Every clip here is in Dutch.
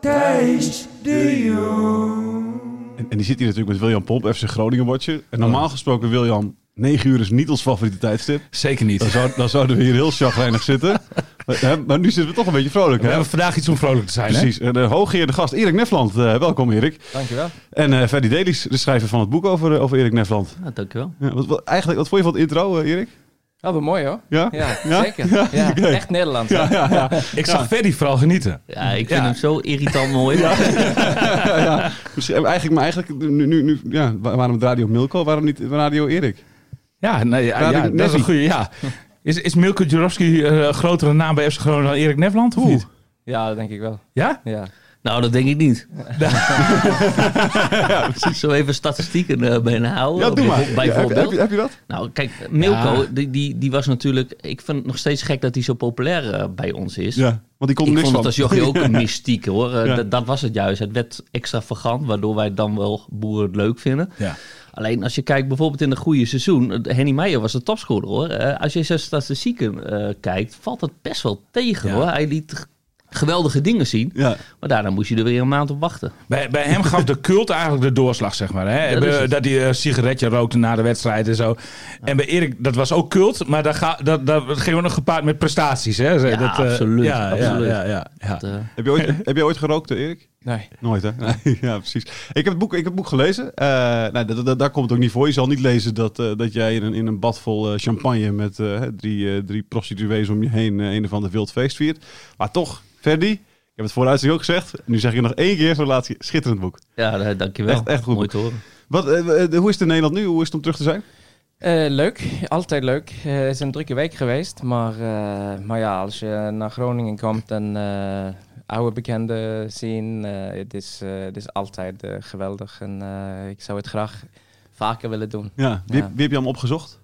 Thijs de Jong. En, en die zit hier natuurlijk met William Pomp, FC Groningen watcher. En normaal gesproken, William, 9 uur is niet ons favoriete tijdstip. Zeker niet. Dan, zou, dan zouden we hier heel chagrijnig zitten. Maar, hè, maar nu zitten we toch een beetje vrolijk. We Hè? hebben vandaag iets om vrolijk te zijn. Precies. En de hooggeëerde gast Erik Nefland. Eh, welkom Erik. Dankjewel. En eh Ferdy Delis, de schrijver van het boek over, eh, over Erik Nefland. Ja, dankjewel. Ja, wat, wat, eigenlijk, wat vond je van het intro, eh, Erik? Oh, wat mooi hoor. Ja? Ja, Ja? zeker. Ja. Echt Nederlands. Ja, ja, ja. hè? Ik zag Ferdy vooral genieten. Ja, ik vind Ja. hem zo irritant mooi. ja, ja. Dus, eh, eigenlijk, maar eigenlijk, nu, nu, nu, ja, wa- waarom Radio Milko, waarom niet Radio Erik? Ja, nee, ja, Radio ja, dat is een goede. Ja. Is, is Milko Jurovski eh, een grotere naam bij FC Groningen dan Erik Nefland? Of niet? Ja, dat denk ik wel. Ja? Ja. Nou, dat denk ik niet. Zo even statistieken uh, bijna houden. Ja, doe maar. Ja, heb, Bijvoorbeeld. heb, je- heb je dat? Nou, kijk, Milko, Ja. die, die, die was natuurlijk... Ik vind het nog steeds gek dat hij zo populair eh, bij ons is. Ja, want die komt er Ik niks vond van. het als jochie ook een mystiek hoor. Eh, Ja. dat, dat was het juist. Het werd extravagant, waardoor wij dan wel boeren het leuk vinden. Ja. Alleen als je kijkt bijvoorbeeld in het goede seizoen. eh, Henny Meijer was de topscorer hoor. Eh, als je zijn statistieken eh, kijkt, valt het best wel tegen Ja. hoor. Hij liet geweldige dingen zien. Ja. Maar daarna moest je er weer een maand op wachten. Bij, bij hem gaf de cult eigenlijk de doorslag, zeg maar. Hè? Dat Eh, dat hij een sigaretje rookte na de wedstrijd en zo. En bij Erik, dat was ook cult, maar dat, ga, dat, dat ging ook nog gepaard met prestaties. Hè? Ja, dat, eh, absoluut, Ja, absoluut. ja, ja, ja, ja. Dat, eh, Heb, je ooit, heb je ooit gerookt, eh, Erik? Nee. Nooit, hè? Nee, ja, precies. Ik heb het boek, ik heb het boek gelezen. Eh, nou, daar komt het ook niet voor. Je zal niet lezen dat, eh, dat jij in een, in een bad vol eh, champagne met eh, drie, eh, drie prostituees om je heen een of ander wild feest viert. Maar toch, Ferdy, ik heb het vooruit ook gezegd. Nu zeg je nog één keer zo'n laatste schitterend boek. ja, dankjewel. Echt- echt goed. Mooi te horen. Wat, hoe is het in Nederland nu? Hoe is het om terug te zijn? Eh, leuk, altijd leuk. Eh, het is een drukke week geweest, maar, eh, maar ja, als je naar Groningen komt en eh, oude bekenden zien, eh, het, is, eh, het is altijd eh, geweldig. En ik zou het graag vaker willen doen. Ja. Wie, Ja. wie heb je allemaal opgezocht?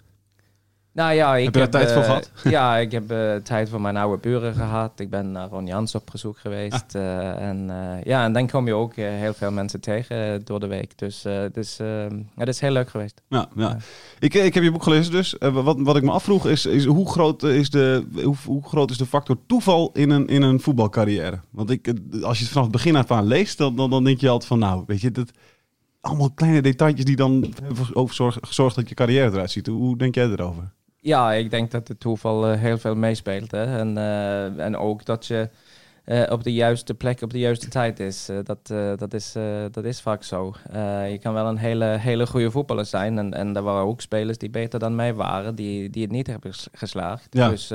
Nou ja, ik Heb je daar tijd eh, voor gehad? Ja, ik heb eh, tijd voor mijn oude buren gehad. Ik ben naar Ron Jans op bezoek geweest. eh, en, eh, ja, en dan kom je ook eh, heel veel mensen tegen eh, door de week. Dus eh, dus, eh, het is heel leuk geweest. Ja, ja. Ik, ik heb je boek gelezen dus. Eh, wat, wat ik me afvroeg is, is, hoe, groot is de, hoe, hoe groot is de factor toeval in een, in een voetbalcarrière? Want ik, eh, als je het vanaf het begin af aan leest, dan, dan, dan denk je altijd van nou, weet je, dat, allemaal kleine detailtjes die dan hebben gezorgd dat je carrière eruit ziet. Hoe, hoe denk jij erover? Ja, ik denk dat het toeval eh, heel veel meespeelt. Hè? En, eh, en ook dat je eh, op de juiste plek op de juiste tijd is. Dat, dat, is dat is vaak zo. Je kan wel een hele, hele goede voetballer zijn. En, en er waren ook spelers die beter dan mij waren, die, die het niet hebben ges- geslaagd. Ja. Dus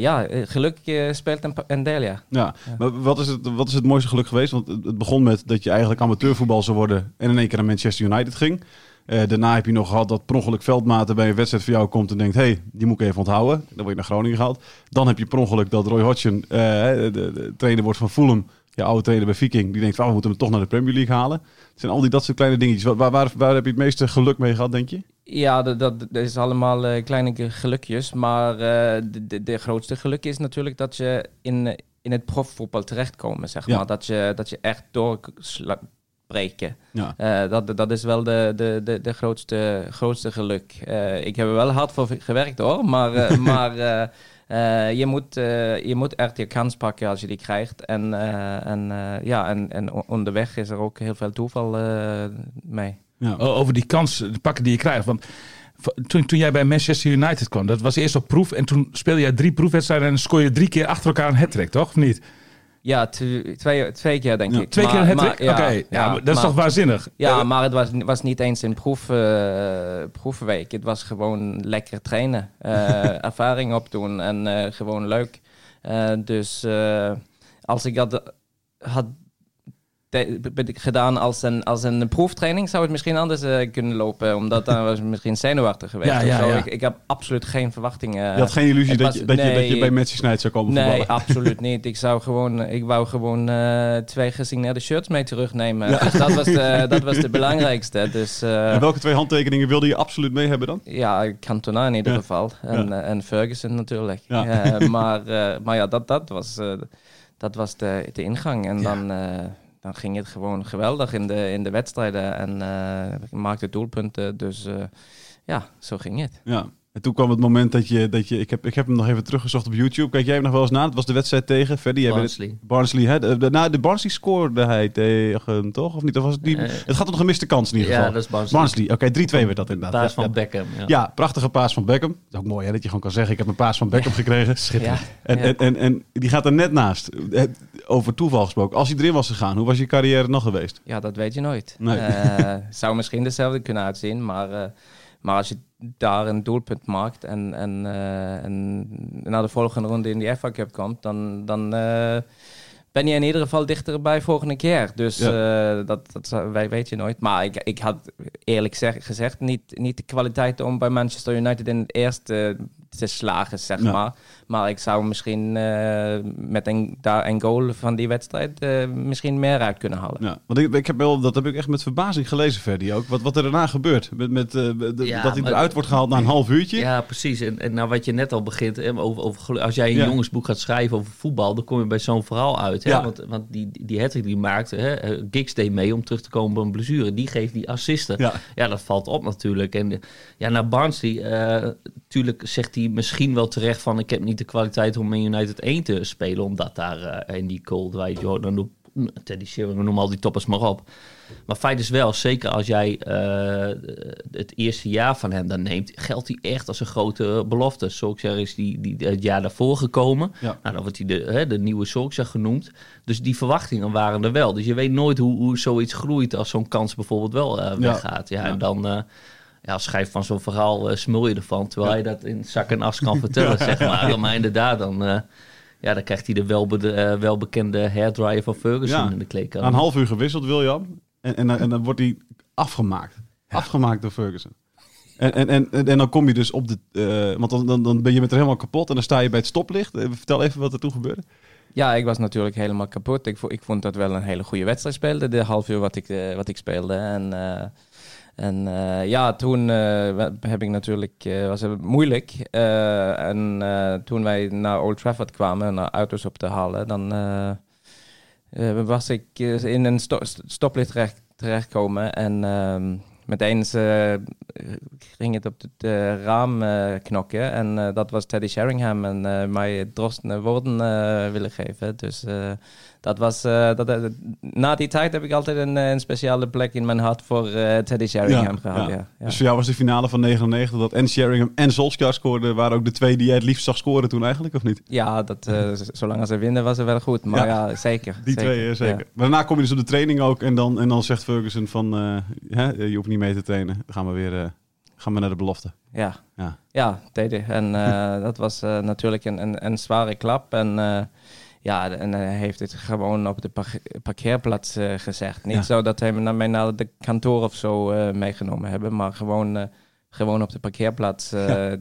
ja, geluk speelt een, een deel, ja. Ja, maar wat is, het, wat is het mooiste geluk geweest? Want het het begon met dat je eigenlijk amateurvoetbal zou worden en in één keer naar Manchester United ging. Eh, daarna heb je nog gehad dat per ongeluk Veldmaten bij een wedstrijd voor jou komt en denkt... hé, hey, die moet ik even onthouden. Dan word je naar Groningen gehaald. Dan heb je per ongeluk dat Roy Hodgson, eh, de, de, trainer wordt van Fulham... je oude trainer bij Viking, die denkt... "Ah, we moeten hem toch naar de Premier League halen. Het zijn al die dat soort kleine dingetjes. Waar, waar, waar, waar heb je het meeste geluk mee gehad, denk je? Ja, dat, dat, dat is allemaal eh, kleine ge- gelukjes. Maar de, de, de grootste geluk is natuurlijk dat je in, in het profvoetbal terechtkomt. Zeg Ja. maar. dat, je, dat je echt doorbreken. Ja. Eh, dat, dat is wel de, de, de, de grootste, grootste geluk. Eh, ik heb er wel hard voor gewerkt hoor. Maar, eh, maar je, moet, je moet echt je kans pakken als je die krijgt. En, en, ja, en, en onderweg is er ook heel veel toeval mee. Ja. Over die kans pakken die je krijgt. Want toen, toen jij bij Manchester United kwam, dat was eerst op proef. En toen speelde jij drie proefwedstrijden en scoorde je drie keer achter elkaar een hat toch? Of niet? Ja, tw- twee, twee keer denk Ja, ik. Twee Maar- keer maar- hat Oké, ja, dat is maar- toch waanzinnig? Ja, maar het was, was niet eens een proef, eh, proefweek. Het was gewoon lekker trainen. eh, ervaring opdoen en eh, gewoon leuk. Dus als ik dat had gedaan als een, als een proeftraining, zou het misschien anders eh, kunnen lopen. Omdat dan was ik misschien zenuwachtig geweest. Ja, of ja, zo. ja. Ik, ik heb absoluut geen verwachtingen. Je had geen illusie dat, was- je, dat, je, dat je bij Manchester United zou komen Nee, voetballen. absoluut niet. Ik, zou gewoon, ik wou gewoon eh, twee gesigneerde shirts mee terugnemen. Dus dat was de, dat was de belangrijkste. Dus eh, En welke twee handtekeningen wilde je absoluut mee hebben dan? ja, Cantona in ieder geval. En, eh, en Ferguson natuurlijk. Eh, maar, eh, maar ja, dat, dat was, eh, dat was de, de ingang. En dan, eh, dan ging het gewoon geweldig in de, in de wedstrijden. En eh, maakte doelpunten. Dus eh, ja, zo ging het. Ja. En toen kwam het moment dat je, dat je ik, heb, ik heb hem nog even teruggezocht op YouTube. Kijk jij hem nog wel eens na? Het was de wedstrijd tegen het- Barnsley. Barnsley, hè? De, de, nou, de Barnsley scoorde hij tegen, toch? Of niet? Of was het, die, Eh, het gaat om een gemiste kans in ieder geval. Ja, dat is Barnsley. Barnsley, oké, 3-2 werd dat inderdaad. Paas Ja, van ja. Beckham. Ja. Ja, prachtige paas van Beckham. Dat is ook mooi hè, dat je gewoon kan zeggen, ik heb een paas van Beckham gekregen. Ja, En, ja. en, en, en die gaat er net naast. Eh, Over toeval gesproken. Als hij erin was gegaan, hoe was je carrière nog geweest? Ja, dat weet je nooit. Nee. Eh, zou misschien dezelfde kunnen uitzien, maar, eh, maar als je daar een doelpunt maakt en, en, eh, en naar de volgende ronde in die FA Cup komt, dan, dan eh, ben je in ieder geval dichterbij volgende keer. Dus eh, dat, dat wij weet je nooit. Maar ik, ik had eerlijk zeg- gezegd niet, niet de kwaliteit om bij Manchester United in het eerste te slagen, zeg Ja. maar. Maar ik zou misschien eh, met een, daar een goal van die wedstrijd eh, misschien meer uit kunnen halen. Ja, want ik, ik heb wel, dat heb ik echt met verbazing gelezen, Ferdi ook. Wat, wat er daarna gebeurt. Met, met, eh, de- Ja, dat hij maar- eruit wordt gehaald na een half uurtje. Ja, precies. En, en nou wat je net al begint, hè, over, over, geluk- als jij een Ja. jongensboek gaat schrijven over voetbal, dan kom je bij zo'n verhaal uit. Hè? Ja. Want, want die, die hattrick die maakte, hè, Giggs deed mee om terug te komen bij een blessure. Die geeft die assisten. Ja. Ja, dat valt op natuurlijk. En ja, naar Barnsley, eh natuurlijk zegt hij misschien wel terecht van ik heb niet de kwaliteit om in United 1 te spelen, omdat daar eh, in die goal, waar je Jordan Teddy Sheringham, noem al die toppers maar op. Maar feit is wel, zeker als jij eh, het eerste jaar van hem dan neemt, geldt hij echt als een grote belofte. Solskjaer is die, die het jaar daarvoor gekomen. Ja. Nou, dan wordt hij de, hè, de nieuwe Solskjaer genoemd. Dus die verwachtingen waren er wel. Dus je weet nooit hoe, hoe zoiets groeit als zo'n kans bijvoorbeeld wel eh, weggaat. Ja, Ja. en dan... ja, als schrijf van zo'n verhaal eh, smul je ervan, terwijl je dat in zak en as kan vertellen, zeg maar. Maar inderdaad, dan, eh, ja, dan krijgt hij de welbe eh, welbekende hairdryer van Ferguson Ja. in de kleedkamer. Na een half uur gewisseld, William. En, en, dan- en dan wordt hij afgemaakt. Afgemaakt door Ferguson. En, en, en, en, dan kom je dus op de... eh, want dan, dan, dan ben je met er helemaal kapot en dan sta je bij het stoplicht. Vertel even wat er toen gebeurde. Ja, ik was natuurlijk helemaal kapot. Ik, vo- ik vond dat wel een hele goede wedstrijd speelde, de half uur wat ik, wat ik speelde. En, eh, en eh, ja, toen eh, heb ik natuurlijk, eh, was het moeilijk. En toen wij naar Old Trafford kwamen, naar auto's op te halen, dan was ik in een sto stoplicht terecht, terechtkomen. En ehm meteen ging het op het raam knokken. En dat was Teddy Sheringham en mij drosten woorden willen geven. Dus dat was, eh, dat, eh, na die tijd heb ik altijd een, eh, een speciale plek in mijn hart voor Teddy Sheringham gehad. Ja. Ja, Dus voor jou was de finale van 99 dat en Sheringham en Solskjaer scoorden. Waren ook de twee die jij het liefst zag scoren toen eigenlijk, of niet? Ja, dat, zolang ze winnen was het wel goed. Maar ja, zeker. Die zeker, twee, zeker. ja. Maar daarna kom je dus op de training ook. En dan, en dan zegt Ferguson van, hè, je hoeft niet mee te trainen. Dan gaan we weer gaan we naar de belofte. Ja, Ja. ja hij. En dat was natuurlijk een, een, een zware klap. En ja, en hij heeft het gewoon op de par- parkeerplaats eh, gezegd. Niet Ja. zo dat hij me- mij naar de kantoor of zo eh, meegenomen hebben, maar gewoon, eh, gewoon op de parkeerplaats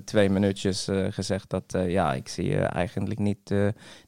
twee minuutjes gezegd dat ja, ik zie je eigenlijk niet,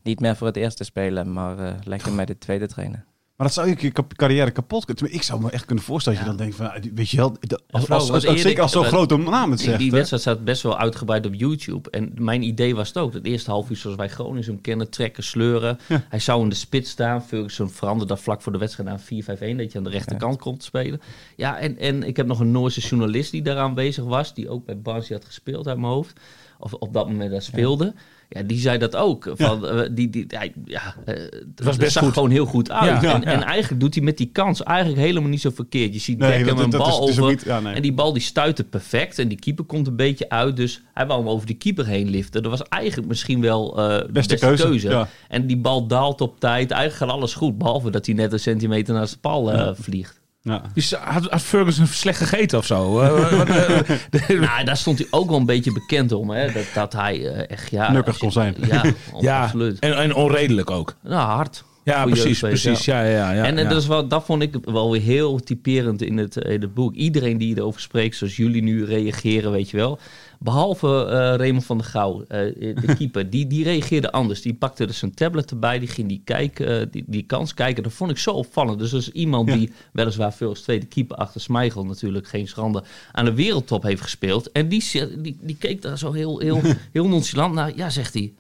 niet meer voor het eerste spelen, maar lekker met de tweede trainen. Maar dat zou je je carrière kapot kunnen. Ik zou me echt kunnen voorstellen dat je dan denkt van, ah, weet je wel, als, als, als- zeker als zo'n grote naam het zegt. die wedstrijd staat best wel uitgebreid op YouTube. En mijn idee was het ook. Het eerste half uur zoals wij Gronings hem kennen. Trekken, sleuren. Hij zou in de spits staan. Ferguson veranderde dat vlak voor de wedstrijd naar 4-5-1. Dat je aan de rechterkant komt te spelen. Ja, en, en ik heb nog een Noorse journalist die daar aanwezig was. Die ook bij Barnsley had gespeeld uit mijn hoofd. of op dat moment daar speelde. Ja, die zei dat ook. Van, eh, die, die, ja, ja, eh, het was best zag goed. gewoon heel goed uit. Ja. en, en eigenlijk doet hij met die kans eigenlijk helemaal niet zo verkeerd. Je ziet Nee, Beckham een bal is over. niet- ja, nee. En die bal die stuitte perfect. En die keeper komt een beetje uit. Dus hij wou hem over die keeper heen liften. Dat was eigenlijk misschien wel eh de Beste beste, keuze. En die bal daalt op tijd. Eigenlijk gaat alles goed. Behalve dat hij net een centimeter naast de eh, vliegt. Ja. Dus had, had Ferguson slecht gegeten of zo? Eh, wat, eh, Nou, daar stond hij ook wel een beetje bekend om. Hè? Dat, dat hij eh, echt... Ja, Nukkig kon zijn. Ja, ja, absoluut. en, en onredelijk ook. Nou, hard. Ja, precies, precies. Ja, ja, ja, en en dat, is wel, dat vond ik wel weer heel typerend in het, in het boek. Iedereen die erover spreekt, zoals jullie nu reageren, weet je wel. Behalve eh Raymond van der Gouw, eh, de keeper, die, die reageerde anders. Die pakte dus zijn tablet erbij, die ging die, kijken, eh, die, die kans kijken. Dat vond ik zo opvallend. Dus dat is iemand die weliswaar veel als tweede keeper achter Smeichel natuurlijk, geen schande, aan de wereldtop heeft gespeeld. En die, die, die keek daar zo heel, heel, heel nonchalant naar. Ja, zegt hij.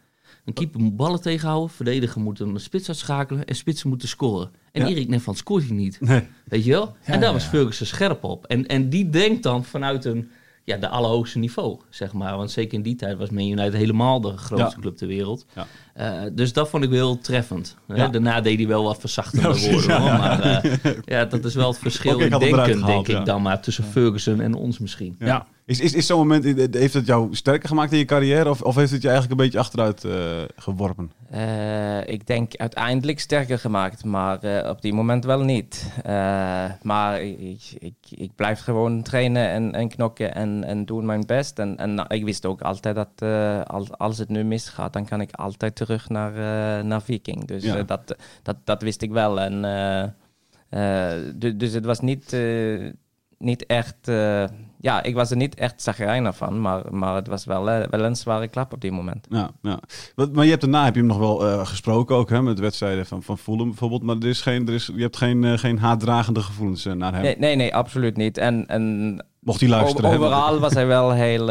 Een keeper moet ballen tegenhouden, verdediger moet een spits uitschakelen en spitsen moeten scoren. En Ja. Erik Nefan scoort hij niet. Nee. Weet je wel? Ja, en daar ja, was. Ferguson scherp op. En, en die denkt dan vanuit een, ja, de allerhoogste niveau, zeg maar. Want zeker in die tijd was Man United helemaal de grootste club ter wereld. Ja. Eh, dus dat vond ik wel heel treffend. hè. Daarna deed hij wel wat verzachtende woorden. ja, hoor. Maar eh, ja, dat is wel het verschil in denken, gehaald, denk ik dan maar, tussen Ferguson en ons misschien. Ja. Is, is, is zo'n moment, heeft het jou sterker gemaakt in je carrière? Of, of heeft het je eigenlijk een beetje achteruit eh, geworpen? Eh, ik denk uiteindelijk sterker gemaakt, maar eh, op die moment wel niet. Maar ik, ik, ik blijf gewoon trainen en, en knokken en, en doen mijn best. En, en nou, ik wist ook altijd dat als, als het nu misgaat, dan kan ik altijd terug naar, naar Viking. Dus Ja. dat, dat, dat wist ik wel. En, eh, eh, du- dus het was niet, niet echt... ja, ik was er niet echt zagrijnig van, maar, maar het was wel, eh, wel een zware klap op die moment. Ja, ja. Maar je hebt daarna heb je hem nog wel eh, gesproken ook, hè, met wedstrijden van, van Fulham bijvoorbeeld. Maar er is geen, er is, je hebt geen, eh, geen haatdragende gevoelens naar hem. Nee, nee, nee, absoluut niet. En, en Mocht hij luisteren. overal was hij wel heel,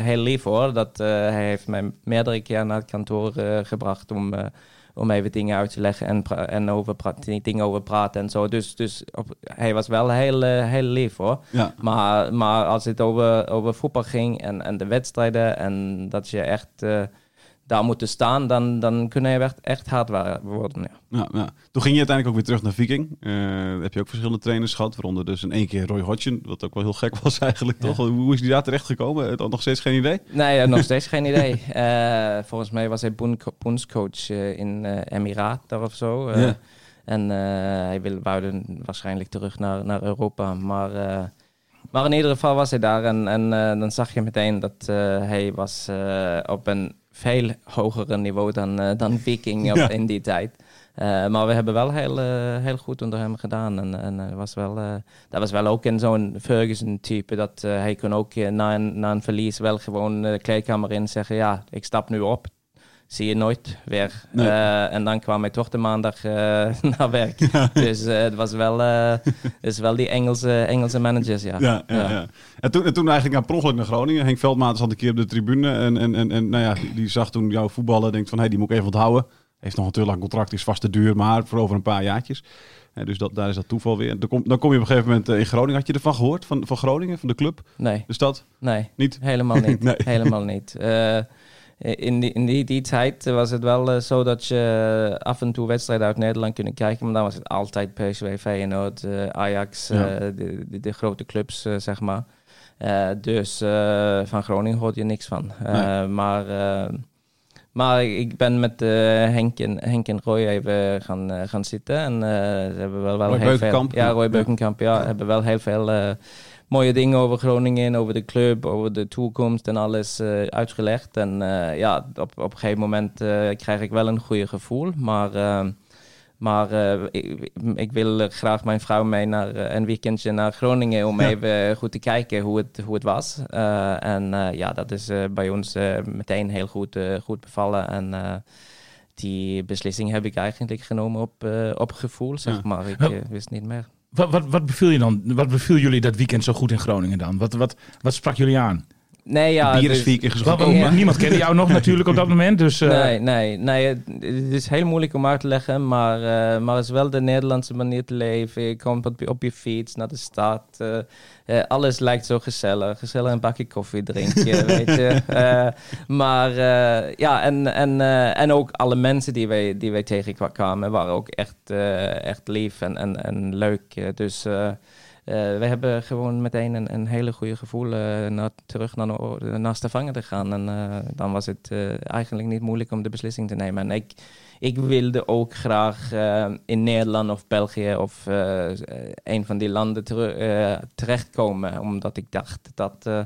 heel lief hoor. Dat, hij heeft mij meerdere keer naar het kantoor gebracht om, om even dingen uit te leggen en, en over dingen over praten en zo. Dus, dus op, hij was wel heel, eh, heel lief hoor. Ja, Maar, maar als het over, over voetbal ging en, en de wedstrijden en dat je echt eh, daar moet staan, dan, dan kun je echt, echt hard worden. Ja. ja, ja. Toen ging je uiteindelijk ook weer terug naar Viking. Eh, heb je ook verschillende trainers gehad, waaronder dus in één keer Roy Hodgson, wat ook wel heel gek was eigenlijk, toch? Hoe is die daar terecht gekomen? Nog steeds geen idee? Nee, eh, nog steeds geen idee. Eh, volgens mij was hij bondscoach in eh Emiraten of zo. En hij wil, wou dan waarschijnlijk terug naar, naar Europa. Maar, maar in ieder geval was hij daar. En, en dan zag je meteen dat hij was op een veel hogere niveau dan, eh, dan Viking op, Ja. in die tijd. Eh, maar we hebben wel heel, eh, heel goed onder hem gedaan. En, en was wel, dat was wel ook in zo'n Ferguson-type. Dat hij kon ook na, een, na een verlies wel gewoon de kleedkamer in zeggen... ja, ik stap nu op. Zie je nooit weer. Nee. Eh, en dan kwam toch de maandag eh, naar werk. Dus eh, het was wel, is wel die Engelse, Engelse managers, ja. Ja, ja, ja. En, toen, en toen eigenlijk naar per ongeluk naar Groningen. Henk Veldmaat zat een keer op de tribune en, en, en, en nou ja, die, die zag toen jou voetballen. Denkt van, hé, die moet ik even onthouden. Heeft nog een te lang contract, is vast te duur, maar voor over een paar jaartjes. Eh, dus dat, daar is dat toeval weer. Dan kom, dan kom je op een gegeven moment in Groningen. Had je ervan gehoord, van, van Groningen, van de club, Nee, de stad? nee. Niet? Helemaal niet. Nee. Helemaal niet. Eh, in die, in die, die tijd was het wel eh, zo dat je af en toe wedstrijden uit Nederland kunnen kijken. Maar dan was het altijd PSV, Feyenoord, eh, Ajax, Ja. eh, de, de, de grote clubs, eh, zeg maar. Eh, dus eh, van Groningen hoorde je niks van. Eh, Nee. Maar... eh, maar ik ben met eh, Henk, en, Henk en Roy even gaan, eh, gaan zitten. En eh, ze hebben wel, wel Roy heel Beukenkamp, veel... Ja, ja. Roy Ja. Beukenkamp, ja. Hebben wel heel veel eh, mooie dingen over Groningen, over de club, over de toekomst en alles eh, uitgelegd. En eh, ja, op, op een gegeven moment eh, krijg ik wel een goede gevoel. Maar, maar ik, ik wil graag mijn vrouw mee naar een weekendje naar Groningen om Ja. even goed te kijken hoe het, hoe het was. En ja, dat is bij ons meteen heel goed, goed bevallen. En die beslissing heb ik eigenlijk genomen op, op gevoel, zeg Ja. maar. Ik wist niet meer. Wat, wat, wat beviel je dan? Wat beviel jullie dat weekend zo goed in Groningen dan? Wat, wat, wat sprak jullie aan? Nee, ja. Bier is dus- vier keer Niemand kende jou nog natuurlijk op dat moment. Dus, eh, Nee, nee, nee. Het, het is heel moeilijk om uit te leggen, maar, eh, maar het is wel de Nederlandse manier te leven. Je komt op, je- op je fiets naar de stad. eh, alles lijkt zo gezellig. Gezellig een bakje koffie drinken, weet je. Eh, maar eh, ja, en, en, eh, en ook alle mensen die wij, die wij tegenkwamen waren ook echt, echt lief en, en, en leuk. Dus we hebben gewoon meteen een, een hele goede gevoel eh, naar, terug naar, naar Stavanger te gaan. En eh, dan was het eh, eigenlijk niet moeilijk om de beslissing te nemen. En ik, ik wilde ook graag eh, in Nederland of België of eh, eh, een van die landen eh, terechtkomen. Omdat ik dacht dat eh,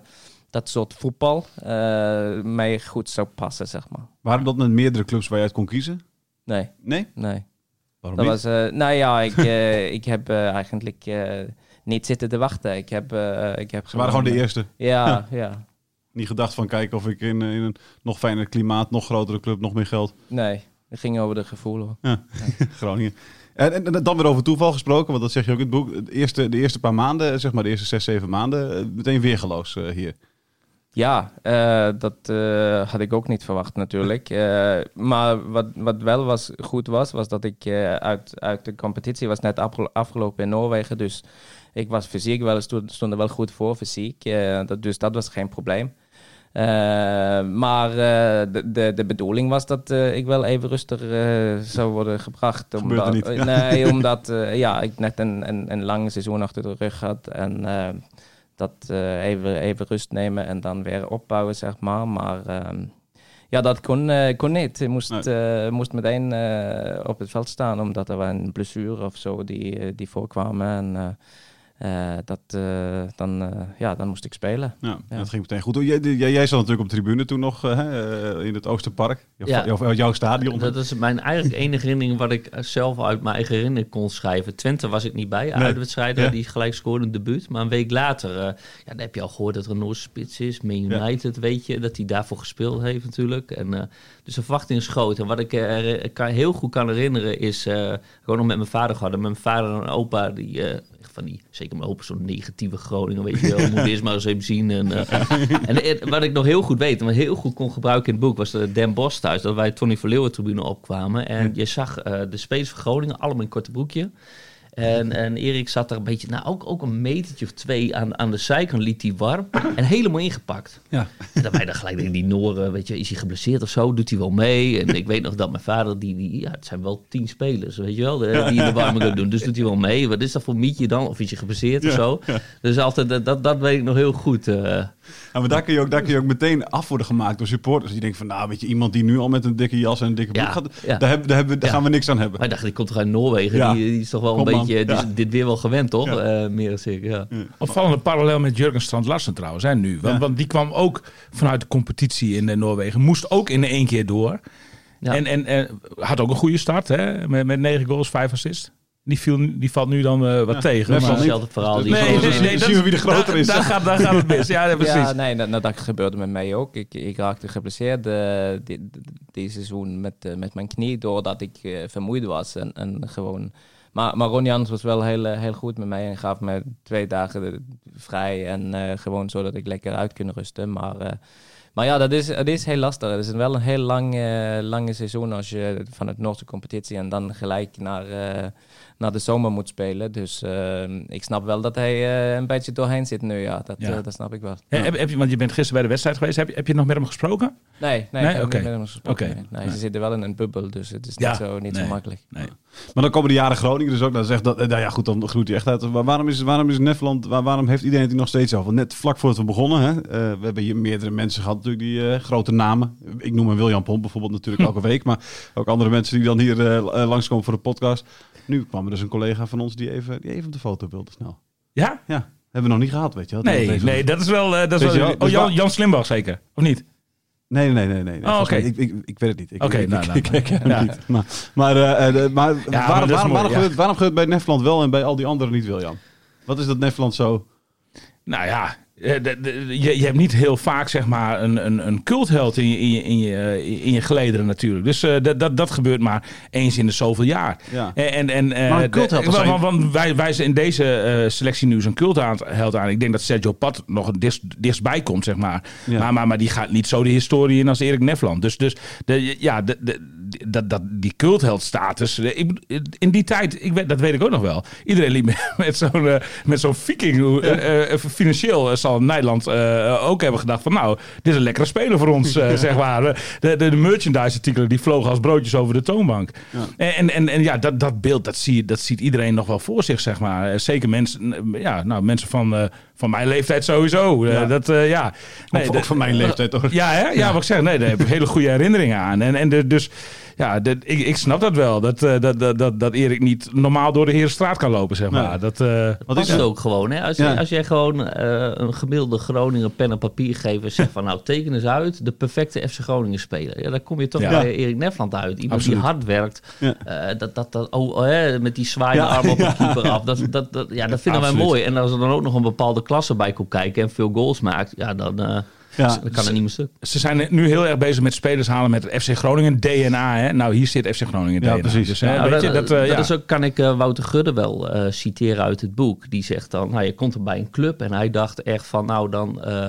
dat soort voetbal eh, mij goed zou passen, zeg maar. Waren dat met meerdere clubs waar je uit kon kiezen? Nee, Nee? nee. Waarom Dat niet? was, eh, nou ja, ik, eh, ik heb eh, eigenlijk eh, niet zitten te wachten. Ik heb, eh, ik heb Ze waren gewoon de eerste. Ja, ja. Niet gedacht van kijken of ik in, in een nog fijner klimaat, nog grotere club, nog meer geld. Nee, het ging over de gevoel. hoor. Groningen. En, en, en dan weer over toeval gesproken, want dat zeg je ook in het boek. De eerste, de eerste paar maanden, zeg maar de eerste zes, zeven maanden, eh, meteen weergeloos eh, hier. Ja, dat had ik ook niet verwacht natuurlijk. Maar wat, wat wel was, goed was, was dat ik uit, uit de competitie was net afgelo- afgelopen in Noorwegen. Dus ik was fysiek wel, stond, er wel goed voor, fysiek. eh, dat, dus dat was geen probleem. Eh, maar eh, de, de, de bedoeling was dat ik wel even rustig zou worden gebracht. Omdat, niet. Nee, omdat ja, ik net een, een, een lang seizoen achter de rug had. En dat even, even rust nemen en dan weer opbouwen, zeg maar. Maar ehm, ja, dat kon, kon niet. Ik moest, moest meteen op het veld staan, omdat er wel een blessure of zo die, die voorkwamen. En eh, dat, eh, dan, eh, ja, dan moest ik spelen. Ja, Ja. dat ging meteen goed. Jij, jij, jij zat natuurlijk op de tribune toen nog in het Oosterpark. Jouw, Ja. jouw, jouw stadion. Dat is mijn eigenlijk enige herinnering wat ik zelf uit mijn eigen herinnering kon schrijven. Twente was ik niet bij, uitwedstrijden, Ja. die gelijk scoorde een debuut. Maar een week later, ja, dan heb je al gehoord dat er een Noorse spits is. Man United, weet je, dat hij daarvoor gespeeld heeft natuurlijk. En, dus de verwachting is groot. En wat ik kan, heel goed kan herinneren is, eh, gewoon nog met mijn vader gehad. En mijn vader en opa, die... eh, van die, zeker mijn opa, zo'n negatieve Groningen, weet je wel. Moet eerst maar eens even zien. En, en wat ik nog heel goed weet, en wat heel goed kon gebruiken in het boek, was de Den Bosch thuis. Dat wij Tony Verleeuwen tribune opkwamen. En je zag de spelers van Groningen, allemaal in een korte broekje. En, en Erik zat er een beetje, nou ook, ook een metertje of twee aan, aan de zijkant, liet hij warm. En helemaal ingepakt. Ja. En dan wij dan gelijk denken, die Noren, weet je, is hij geblesseerd of zo? Doet hij wel mee? En ik weet nog dat mijn vader, die, die ja, het zijn wel tien spelers, weet je wel, die in de warming gaan doen. Dus doet hij wel mee? Wat is dat voor mietje dan? Of is hij geblesseerd of zo? Dus altijd, dat- dat, weet ik nog heel goed. eh. Ja, maar daar kun, je ook, daar kun je ook meteen af worden gemaakt door supporters. Die denken van, nou weet je, iemand die nu al met een dikke jas en een dikke broek Ja, gaat, ja. daar, hebben, daar, hebben, daar Ja. gaan we niks aan hebben. Wij dachten, die komt toch uit Noorwegen? Ja. Die, die is toch wel een Kom, beetje, is dit weer wel gewend, toch? Ja. Eh, meer dan ik, ja. Opvallende parallel met Jurgen Strand Larsen trouwens, hè, nu. Want, Ja. want die kwam ook vanuit de competitie in eh, Noorwegen. Moest ook in één keer door. Ja. En, en, en had ook een goede start, hè? Met, met negen goals, vijf assists. Die, viel, die valt nu dan eh, wat tegen. maar- wel Hetzelfde verhaal. Die Nee, is nee, nee, nee. dat- zien we wie de groter is. Daar gaat, daar gaat het mis. Ja, precies. Ja, nee, dat, nou, dat gebeurde met mij ook. Ik, ik raakte geblesseerd eh, die, die seizoen met, eh, met mijn knie doordat ik eh, vermoeid was. En, en gewoon... Maar, maar Ron Jans was wel heel, eh, heel goed met mij en gaf me twee dagen vrij. En eh, gewoon zodat ik lekker uit kon rusten. Maar, eh, maar ja, dat is, het is heel lastig. Het is wel een heel lang, eh, lange seizoen als je van het Noordse competitie en dan gelijk naar, eh, naar de zomer moet spelen. Dus eh, ik snap wel dat hij eh, een beetje doorheen zit nu. Ja, dat, Ja. eh, dat snap ik wel. Heb, heb je, want je bent gisteren bij de wedstrijd geweest. Heb je, heb je nog met hem gesproken? Nee, nee, Nee? ik heb Oké. niet met hem gesproken. Oké. Nee. Ze zitten wel in een bubbel, dus het is niet, zo, niet zo makkelijk. Maar dan komen de jaren Groningen dus ook. Dan zegt dat, eh, nou ja, goed, dan groeit hij echt uit. Maar waarom is, waarom is Nefland, waar- waarom heeft iedereen het nog steeds over? Net vlak voordat we begonnen, hè, we hebben hier meerdere mensen gehad, natuurlijk, die grote namen. Ik noem een William Pomp bijvoorbeeld natuurlijk elke week, maar ook andere mensen die dan hier eh, langskomen voor de podcast. Nu kwam er dus een collega van ons die even, die even op de foto wilde snel. Ja? Ja, hebben we nog niet gehad, weet je wel. Nee, nee, dat is wel... eh, dat is wel wel, oh, dus Jan, Jan Slimbach zeker, of niet? Nee, nee, nee, nee. nee. Oh, oké. Ik, ik, ik weet het niet. Oké, ik, nou, nou, ik, ik ja. niet. Maar, maar, eh, eh, maar waarom, waarom, mooi, waarom, ja. gebeurt, waarom gebeurt het bij Nefland wel en bij al die anderen niet, William? Wat is dat Nefland zo? Nou ja, je, je hebt niet heel vaak zeg maar een, een, een cultheld in je, in, je, in, je, eh, in je gelederen natuurlijk. Dus eh, dat, dat, dat gebeurt maar eens in de zoveel jaar. Ja. En, en, eh, Maar een cultheld, de- want, wij wijzen in deze eh, selectie nu zo'n cultheld aan. Ik denk dat Sergio Pat nog het dichtst, dichtstbij komt, zeg maar. Ja. Maar, maar. maar die gaat niet zo de historie in als Erik Nefland. Dus, dus de, ja, de, de, dat, dat, die cultheldstatus. eh, bedoel, in die tijd, ik weet, dat weet ik ook nog wel. Iedereen liep met, zo'n eh, met zo'n viking. eh, eh, financieel eh, zal Nederland eh, ook hebben gedacht van nou, dit is een lekkere speler voor ons, eh, zeg maar. De, de, de merchandise artikelen die vlogen als broodjes over de toonbank. En, en, en, en ja, dat, dat beeld, dat, zie, dat ziet iedereen nog wel voor zich, zeg maar. Eh, Zeker mensen, eh, ja, nou, mensen van, eh, van mijn leeftijd sowieso. Eh, Ja. Dat, eh, ja. Ook, ook van mijn leeftijd hoor. ja, hè? ja, wat ik zeg, nee, daar heb ik hele goede herinneringen aan. En, en de, dus, ja, ik, ik snap dat wel. Dat, eh, dat, dat, dat, dat Erik niet normaal door de Herenstraat kan lopen, zeg maar. Nee. Dat, eh, Wat Past is het? ook gewoon. Hè? Als, je, als jij gewoon eh, een gemiddelde Groningen pen en papier geeft en zegt van nou teken eens uit de perfecte FC Groningen speler. Ja, dan kom je toch Ja. bij Erik Nefland uit. Iemand Absoluut. die hard werkt. Ja. Eh, dat, dat, dat, oh, oh, hè, met die zwaaiende Ja. arm op de keeper af. Dat, dat, dat, ja, dat vinden wij mooi. En als er dan ook nog een bepaalde klasse bij komt kijken en veel goals maakt. Ja, dan, Ja. kan er niet meer stuk. ze zijn nu heel erg bezig met spelers halen met het FC Groningen DNA. Hè? Nou, hier zit FC Groningen Ja, precies. Dus, Ja, hè, weet je, dat, eh, ja. is ook, kan ik eh, Wouter Gudde wel eh, citeren uit het boek. Die zegt dan, nou, je komt er bij een club en hij dacht echt van, nou dan, eh,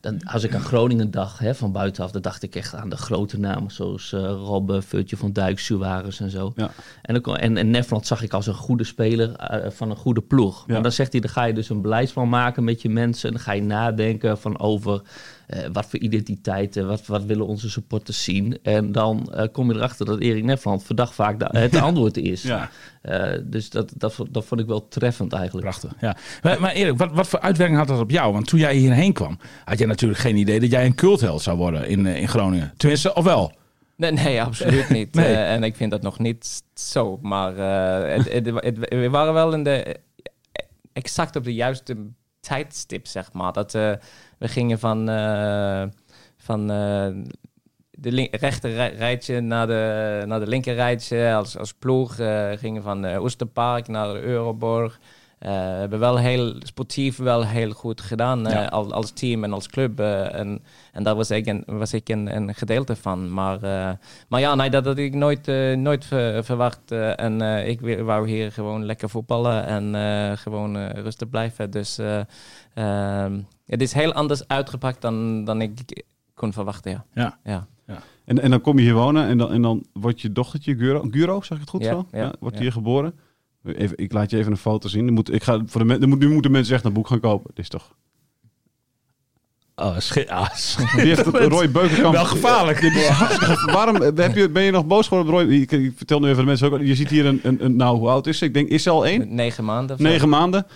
dan als ik aan Groningen dacht, hè, van buitenaf, dan dacht ik echt aan de grote namen zoals eh Robben, Virtje van Dijk, Suarez en zo. Ja. En, dan en, en Nefland zag ik als een goede speler eh, van een goede ploeg. Ja. Maar dan zegt hij, dan ga je dus een beleidsplan maken met je mensen. En dan ga je nadenken van over wat voor identiteiten, wat, wat willen onze supporters zien. En dan eh, kom je erachter dat Erik Nefland verdacht vaak de- het antwoord is. Ja. Eh, dus dat, dat, dat vond ik wel treffend eigenlijk. Prachtig, ja. Maar, maar Erik, wat, wat voor uitwerking had dat op jou? Want toen jij hierheen kwam, had jij natuurlijk geen idee dat jij een cultheld zou worden in, eh, in Groningen. Tenminste, of wel? Nee, nee, absoluut niet. Nee. Eh, en ik vind dat nog niet zo. Maar eh, het, het, het- we waren wel in de, exact op de juiste tijdstip, zeg maar. Dat, eh, we gingen van, eh, van eh, de rechter rij- rijtje naar de, naar de linker rijtje als, als ploeg. gingen van uh, Oesterpark naar de Euroborg. Eh, we hebben wel heel sportief wel heel goed gedaan eh, Ja. als, als team en als club. eh, en, en daar was ik, een, was ik een, een gedeelte van. Maar, maar ja, nee, dat had ik nooit, nooit ver- verwacht. en ik wou hier gewoon lekker voetballen en gewoon rustig blijven. Dus eh, ehm, het is heel anders uitgepakt dan, dan ik kon verwachten, ja. Ja. ja. En, en dan kom je hier wonen en dan, en dan wordt je dochtertje Guro, Guro zeg ik het goed Ja, zo? ja, wordt hier geboren. Even, ik laat je even een foto zien. Moet, ik ga, voor de, men- dan moet, nu moeten mensen echt een boek gaan kopen. Dit is toch... Oh, schi- ah, Die heeft het Roy Beukenkamp... Wel gevaarlijk. Waarom eh, heb je, ben je nog boos geworden op Roy? Ik, ik vertel nu even de mensen ook. Je ziet hier een, een, een... Nou, hoe oud is ze? Ik denk, is ze al één? Negen maanden. Negen maanden.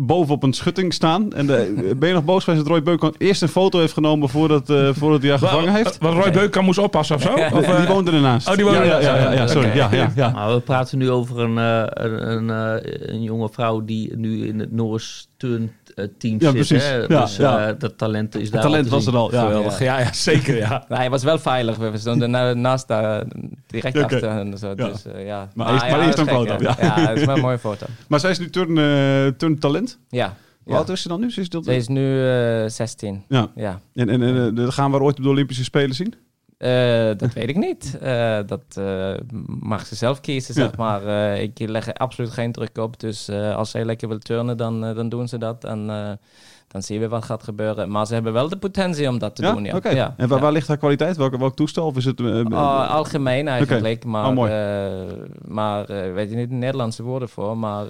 Bovenop een schutting staan. En de, ben je nog boos geweest dat Roy Beukenkamp eerst een foto heeft genomen voordat, eh, voordat hij haar gevangen heeft? Wat Roy Beuken moest oppassen of zo? Of, Of, eh, die woonde ernaast. Oh, die woonde ja, ja, ja, ja, sorry. Ja, ja, ja. Maar we praten nu over een, eh, een, een, eh, een jonge vrouw die nu in het Noors Turn eh, team Ja, zit. precies. Hè? Ja, dus ja. eh, dat talent is daar Het talent was er al. Ja. Geweldig. Ja, ja, zeker, ja. Nee, hij was wel veilig. We stonden na- naast daar, direct Oké. achter hen. Zo, Ja. Dus, eh, ja. Maar eerst- maar ja, eerst een gek, foto, Ja, ja. dat is wel een mooie foto. Maar zij is nu turn, eh, turn talent. Ja. Hoe ja. oud is ze dan nu? Ze is dat... Ze is nu eh 16. Ja. Ja. En, en, en eh, dat gaan we haar ooit op de Olympische Spelen zien? Eh, dat weet ik niet. Eh, dat eh, mag ze zelf kiezen, zeg maar. Ik leg er absoluut geen druk op. Dus als zij lekker wil turnen, dan, dan doen ze dat. En dan zien we wat gaat gebeuren. Maar ze hebben wel de potentie om dat te ja? doen, ja. Ja. En waar, ligt haar kwaliteit? Welk, welk toestel? Of is het... Ah, algemeen eigenlijk, maar, Oh, maar weet je niet de Nederlandse woorden voor, maar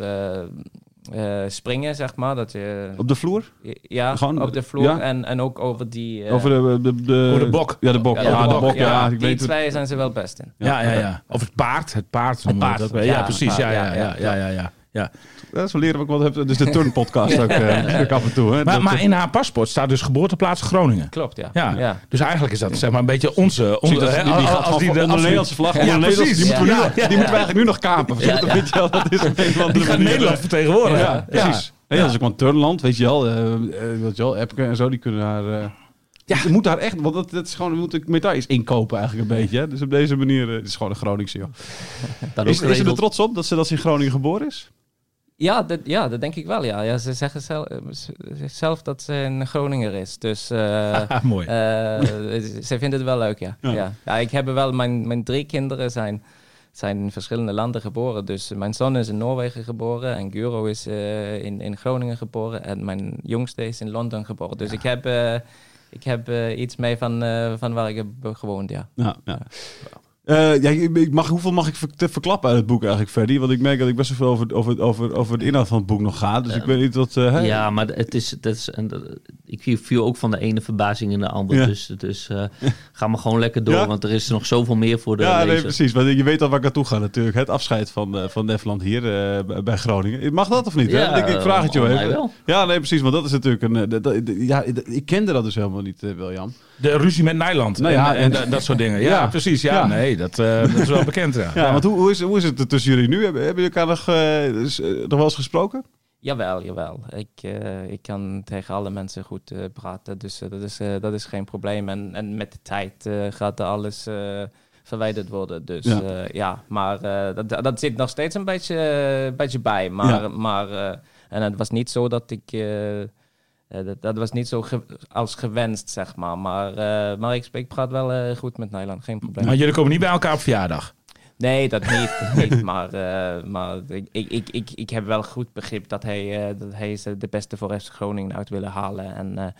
eh, eh, springen, zeg maar. Dat je, op de vloer? ja, gewoon, op de vloer ja? en, en ook over die... eh, Over de, de, de, Over de bok. Ja, de bok. Ja, ja, de bok. Ja, ik die weet het. twee zijn ze wel best in. Ja, ja, ja. Of het paard. Het paard. we paard. Ja, Ja, precies. paard, Ja, ja, ja, ja, ja, ja. ja, ja. ja. Ja, zo leren we ook wat. Dus de turn podcast ook, eh, ook af en toe. Hè? Maar, Dat- maar in haar paspoort staat dus geboorteplaats Groningen. Klopt, ja. Ja. ja. Dus eigenlijk is dat zeg maar een beetje onze... Zie onze je dat- hè, die, die gaat als die onder de als Nederlandse vlag. Ja, precies. Die moeten we nu Ja, nog- die moeten we eigenlijk nu nog kapen. Ja, ja. Weet je wel, dat is een Die gaat Nederland eh, vertegenwoordigen. Ja, precies. Nee, dat is ook wel een turnland, weet je wel. eh, eh, weet je wel, Epke en zo, die kunnen daar... eh ja. Je moet daar echt, want dat, dat is gewoon, we moeten medailles inkopen eigenlijk een beetje. Hè? Dus op deze manier, eh, het is gewoon een Groningse, joh. Is, is ze er trots op dat ze, dat ze in Groningen geboren is? Ja, dat, ja, dat denk ik wel. Ja. Ja, ze zeggen zelf, zelf dat ze een Groninger is. Dus eh, Ah, mooi. eh, ze vinden het wel leuk, ja. Ja. ja. ja. ik heb wel, mijn, mijn drie kinderen zijn, zijn in verschillende landen geboren. Dus mijn zoon is in Noorwegen geboren en Guro is eh, in, in Groningen geboren. En mijn jongste is in Londen geboren. Dus ik heb, eh, ik heb eh, iets mee van, eh, van waar ik heb gewoond, ja. Ja, Eh, ja, ik- mag, hoeveel mag ik verklappen uit het boek eigenlijk, Ferdy? Want ik merk dat ik best wel veel over, over, over, over de inhoud van het boek nog ga. Dus ik weet niet wat... eh? Ja, maar het is, dat is en dat- ik viel- ook van de ene verbazing in de andere. Ja. Dus, dus eh, ga maar gewoon lekker door, Ja? want er is nog zoveel meer voor de Ja, nee, lezer. precies. Want je weet al waar ik naartoe ga natuurlijk. Het afscheid van, van Nefland hier bij- Groningen. Mag dat of niet? hè? Ik, ik vraag het je wel volgens even. wel. Ja, nee, precies. Want dat is natuurlijk een... ja, ik kende dat dus helemaal niet, William. De ruzie met Nijland. Nou ja, en, en, en- dat- soort dingen. Ja, Ja. precies. Ja, Ja. nee, dat, eh, dat is wel bekend. Ja. Ja, want hoe, hoe, is, hoe is het tussen jullie nu? Hebben, hebben jullie elkaar nog, eh, nog wel eens gesproken? Jawel, jawel. Ik, eh, ik kan tegen alle mensen goed eh, praten, dus dat, is, eh, dat is geen probleem. En, en met de tijd eh, gaat er alles eh, verwijderd worden. Dus Ja. maar eh, dat, dat zit nog steeds een beetje, beetje bij. Maar, Ja. maar eh, en het was niet zo dat ik... eh, dat, dat was niet zo ge- als gewenst, zeg maar. Maar, eh, maar ik, ik praat wel eh, goed met Nederland, geen probleem. Maar jullie komen niet bij elkaar op verjaardag. Nee, dat niet. dat niet maar maar ik, ik, ik, ik, heb wel goed begrip dat hij, dat hij ze de beste voor FC Groningen uit willen halen. En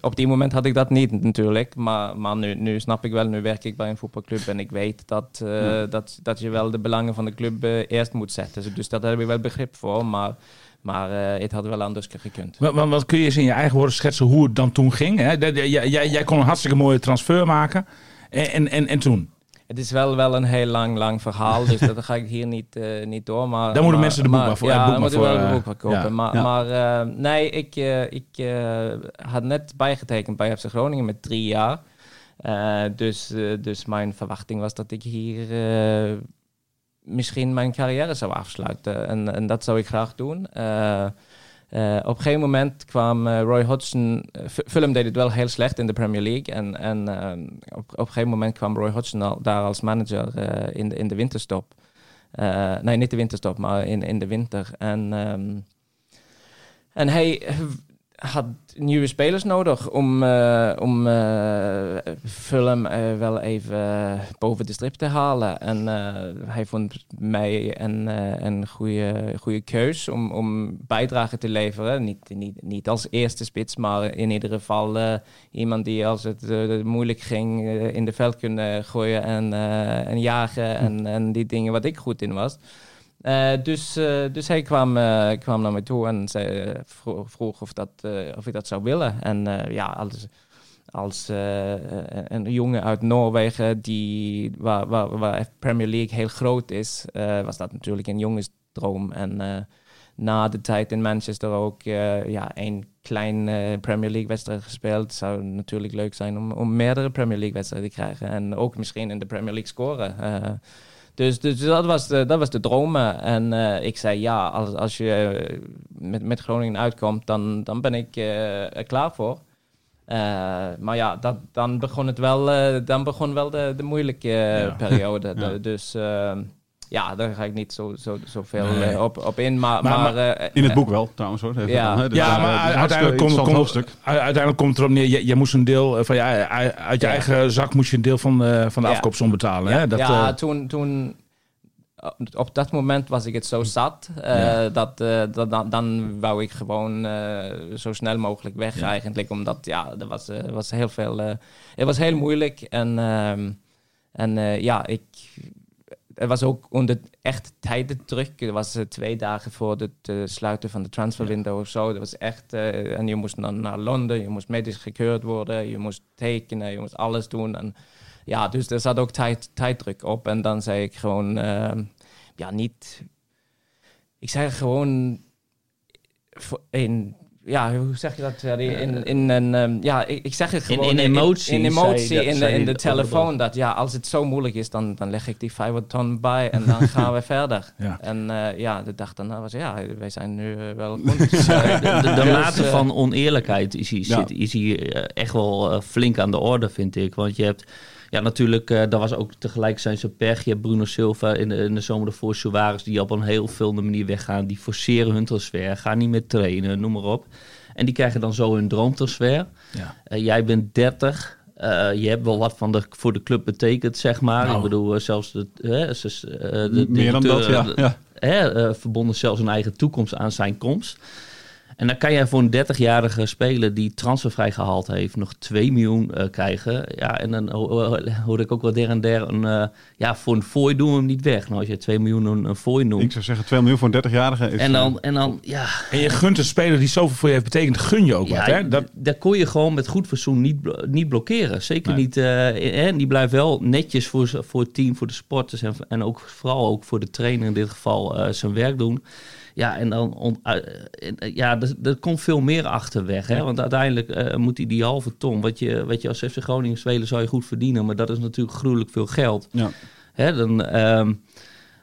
op die moment had ik dat niet natuurlijk. Maar, maar nu, nu snap ik wel, nu werk ik bij een voetbalclub en ik weet dat, Ja. dat, dat je wel de belangen van de club eerst moet zetten. Dus daar heb ik wel begrip voor. Maar, maar eh, het had wel anders gekund. Wat, wat, wat kun je eens in je eigen woorden schetsen hoe het dan toen ging? Hè? Jij, jij, jij kon een hartstikke mooie transfer maken. En, en, en, en toen? Het is wel, wel een heel lang, lang verhaal, dus dat ga ik hier niet, eh, niet door. Maar, Daar moeten mensen de boek maar- maar voor- Ja, moeten wel eh, een boek voor kopen. ja, maar ja. maar eh, nee, ik, eh, ik eh, had net bijgetekend bij FC Groningen met drie jaar. Eh, dus, eh, dus mijn verwachting was dat ik hier eh, misschien mijn carrière zou afsluiten. En, en dat zou ik graag doen. Eh, eh, op een gegeven moment kwam eh, Roy Hodgson. F- Fulham deed het wel heel slecht in de Premier League. En, en op, op een gegeven moment kwam Roy Hodgson daar als manager in, de, in de winterstop. Nee, niet de winterstop, maar in, in de winter. En, ehm, en hij had nieuwe spelers nodig om, eh, om eh, Fulham eh, wel even boven de strip te halen. En hij vond mij een, een goede, goede keus om, om bijdrage te leveren. Niet, niet, niet als eerste spits, maar in ieder geval iemand die als het moeilijk ging in de veld kunnen gooien en, en jagen en, en die dingen wat ik goed in was. Eh, dus, eh, dus hij kwam, eh, kwam naar me toe en zei, vro- vroeg of, dat, of ik dat zou willen. En ja, als, als een jongen uit Noorwegen, die, waar, waar, waar Premier League heel groot is, was dat natuurlijk een jongensdroom. En na de tijd in Manchester ook ja, één klein Premier League wedstrijd gespeeld. Zou natuurlijk leuk zijn om, om meerdere Premier League wedstrijden te krijgen. En ook misschien in de Premier League scoren. Eh, dus, dus dat, was de, dat was de droom. En eh, ik zei ja, als, als je eh, met, met Groningen uitkomt, dan, dan ben ik eh, er klaar voor. Eh, maar ja, dat, dan begon het wel, eh, dan begon wel de, de moeilijke eh, Ja. periode. Ja. Dus eh, ja, daar ga ik niet zo, zo, zoveel Nee. eh, op, op in. Maar, Maar- maar, maar eh, In het eh, boek wel, trouwens hoor. Even Ja. dan, hè. Dus, ja, eh, maar uiteindelijk, komt, u- uiteindelijk komt het erop neer. Je, je moest een deel eh, van je, uit je Ja. eigen zak moest je een deel van, eh, van de Ja. afkoopsom betalen. Hè? Dat, ja, eh, toen, toen op- dat moment was ik het zo zat eh, Ja. dat, eh, dat dan, dan wou ik gewoon eh, zo snel mogelijk weg Ja. eigenlijk, omdat ja, er was, eh, was heel veel, eh, het was heel moeilijk en ehm, en eh, ja, ik het was ook onder echt tijdendruk. Het was eh, twee dagen voor het sluiten van de transferwindow of zo. Dat was echt... eh, en je moest dan naar Londen, je moest medisch gekeurd worden, je moest tekenen, je moest alles doen. En ja, dus er zat ook tijd, tijddruk op. En dan zei ik gewoon, ehm, ja, niet... Ik zei gewoon voor- in... Ja, hoe zeg je dat? In, in een, ehm, ja, ik, zeg het gewoon in emotie in, emotie, in, de, zei in de telefoon. Dat ja, als het zo moeilijk is, dan, dan leg ik die 500 ton bij en dan gaan we verder. Ja. En eh, ja, de dag daarna was ja, wij zijn nu eh, wel goed. Eh, de, de, de Dus, mate eh, van oneerlijkheid is hier, zit, is hier eh, echt wel eh, flink aan de orde, vind ik. Want je hebt, ja, natuurlijk, eh dat was ook tegelijk zijn ze pech. Je hebt Bruno Silva in de, in de zomer ervoor, Suarez, die op een heel veel manier weggaan. Die forceren hun transfer, gaan niet meer trainen, noem maar op. En die krijgen dan zo hun droomtransfer. Ja. Eh, jij bent 30. eh, je hebt wel wat van de, voor de club betekend, zeg maar. Nou. Ik bedoel, zelfs de, hè, de Meer dan dat, directeur, ja. ja. hè, verbonden zelfs een eigen toekomst aan zijn komst. En dan kan jij voor een 30-jarige speler die transfervrij gehaald heeft, nog 2 miljoen eh, krijgen. Ja, en dan ho- ho- hoorde ik ook wel der en der een, eh, ja, voor een fooi doen we hem niet weg. Nou, als je 2 miljoen een, een fooi noemt. Ik zou zeggen 2 miljoen voor een 30-jarige. is, En eh, dan, en dan, ja, En je gunt een speler die zoveel voor je heeft betekend, gun je ook ja, wat. Hè? Dat, d- daar kon je gewoon met goed fatsoen niet, niet blokkeren. Zeker Nee. niet. eh, en die blijft wel netjes voor, voor het team, voor de sporters en, en ook vooral ook voor de trainer in dit geval eh, zijn werk doen. Ja, en dan on- eh, eh, ja, er, er komt veel meer achterweg. Hè? Want uiteindelijk eh, moet hij die halve ton, wat je, wat je als FC Groningen speler zou je goed verdienen, maar dat is natuurlijk gruwelijk veel geld. Ja. Hè, dan, ehm,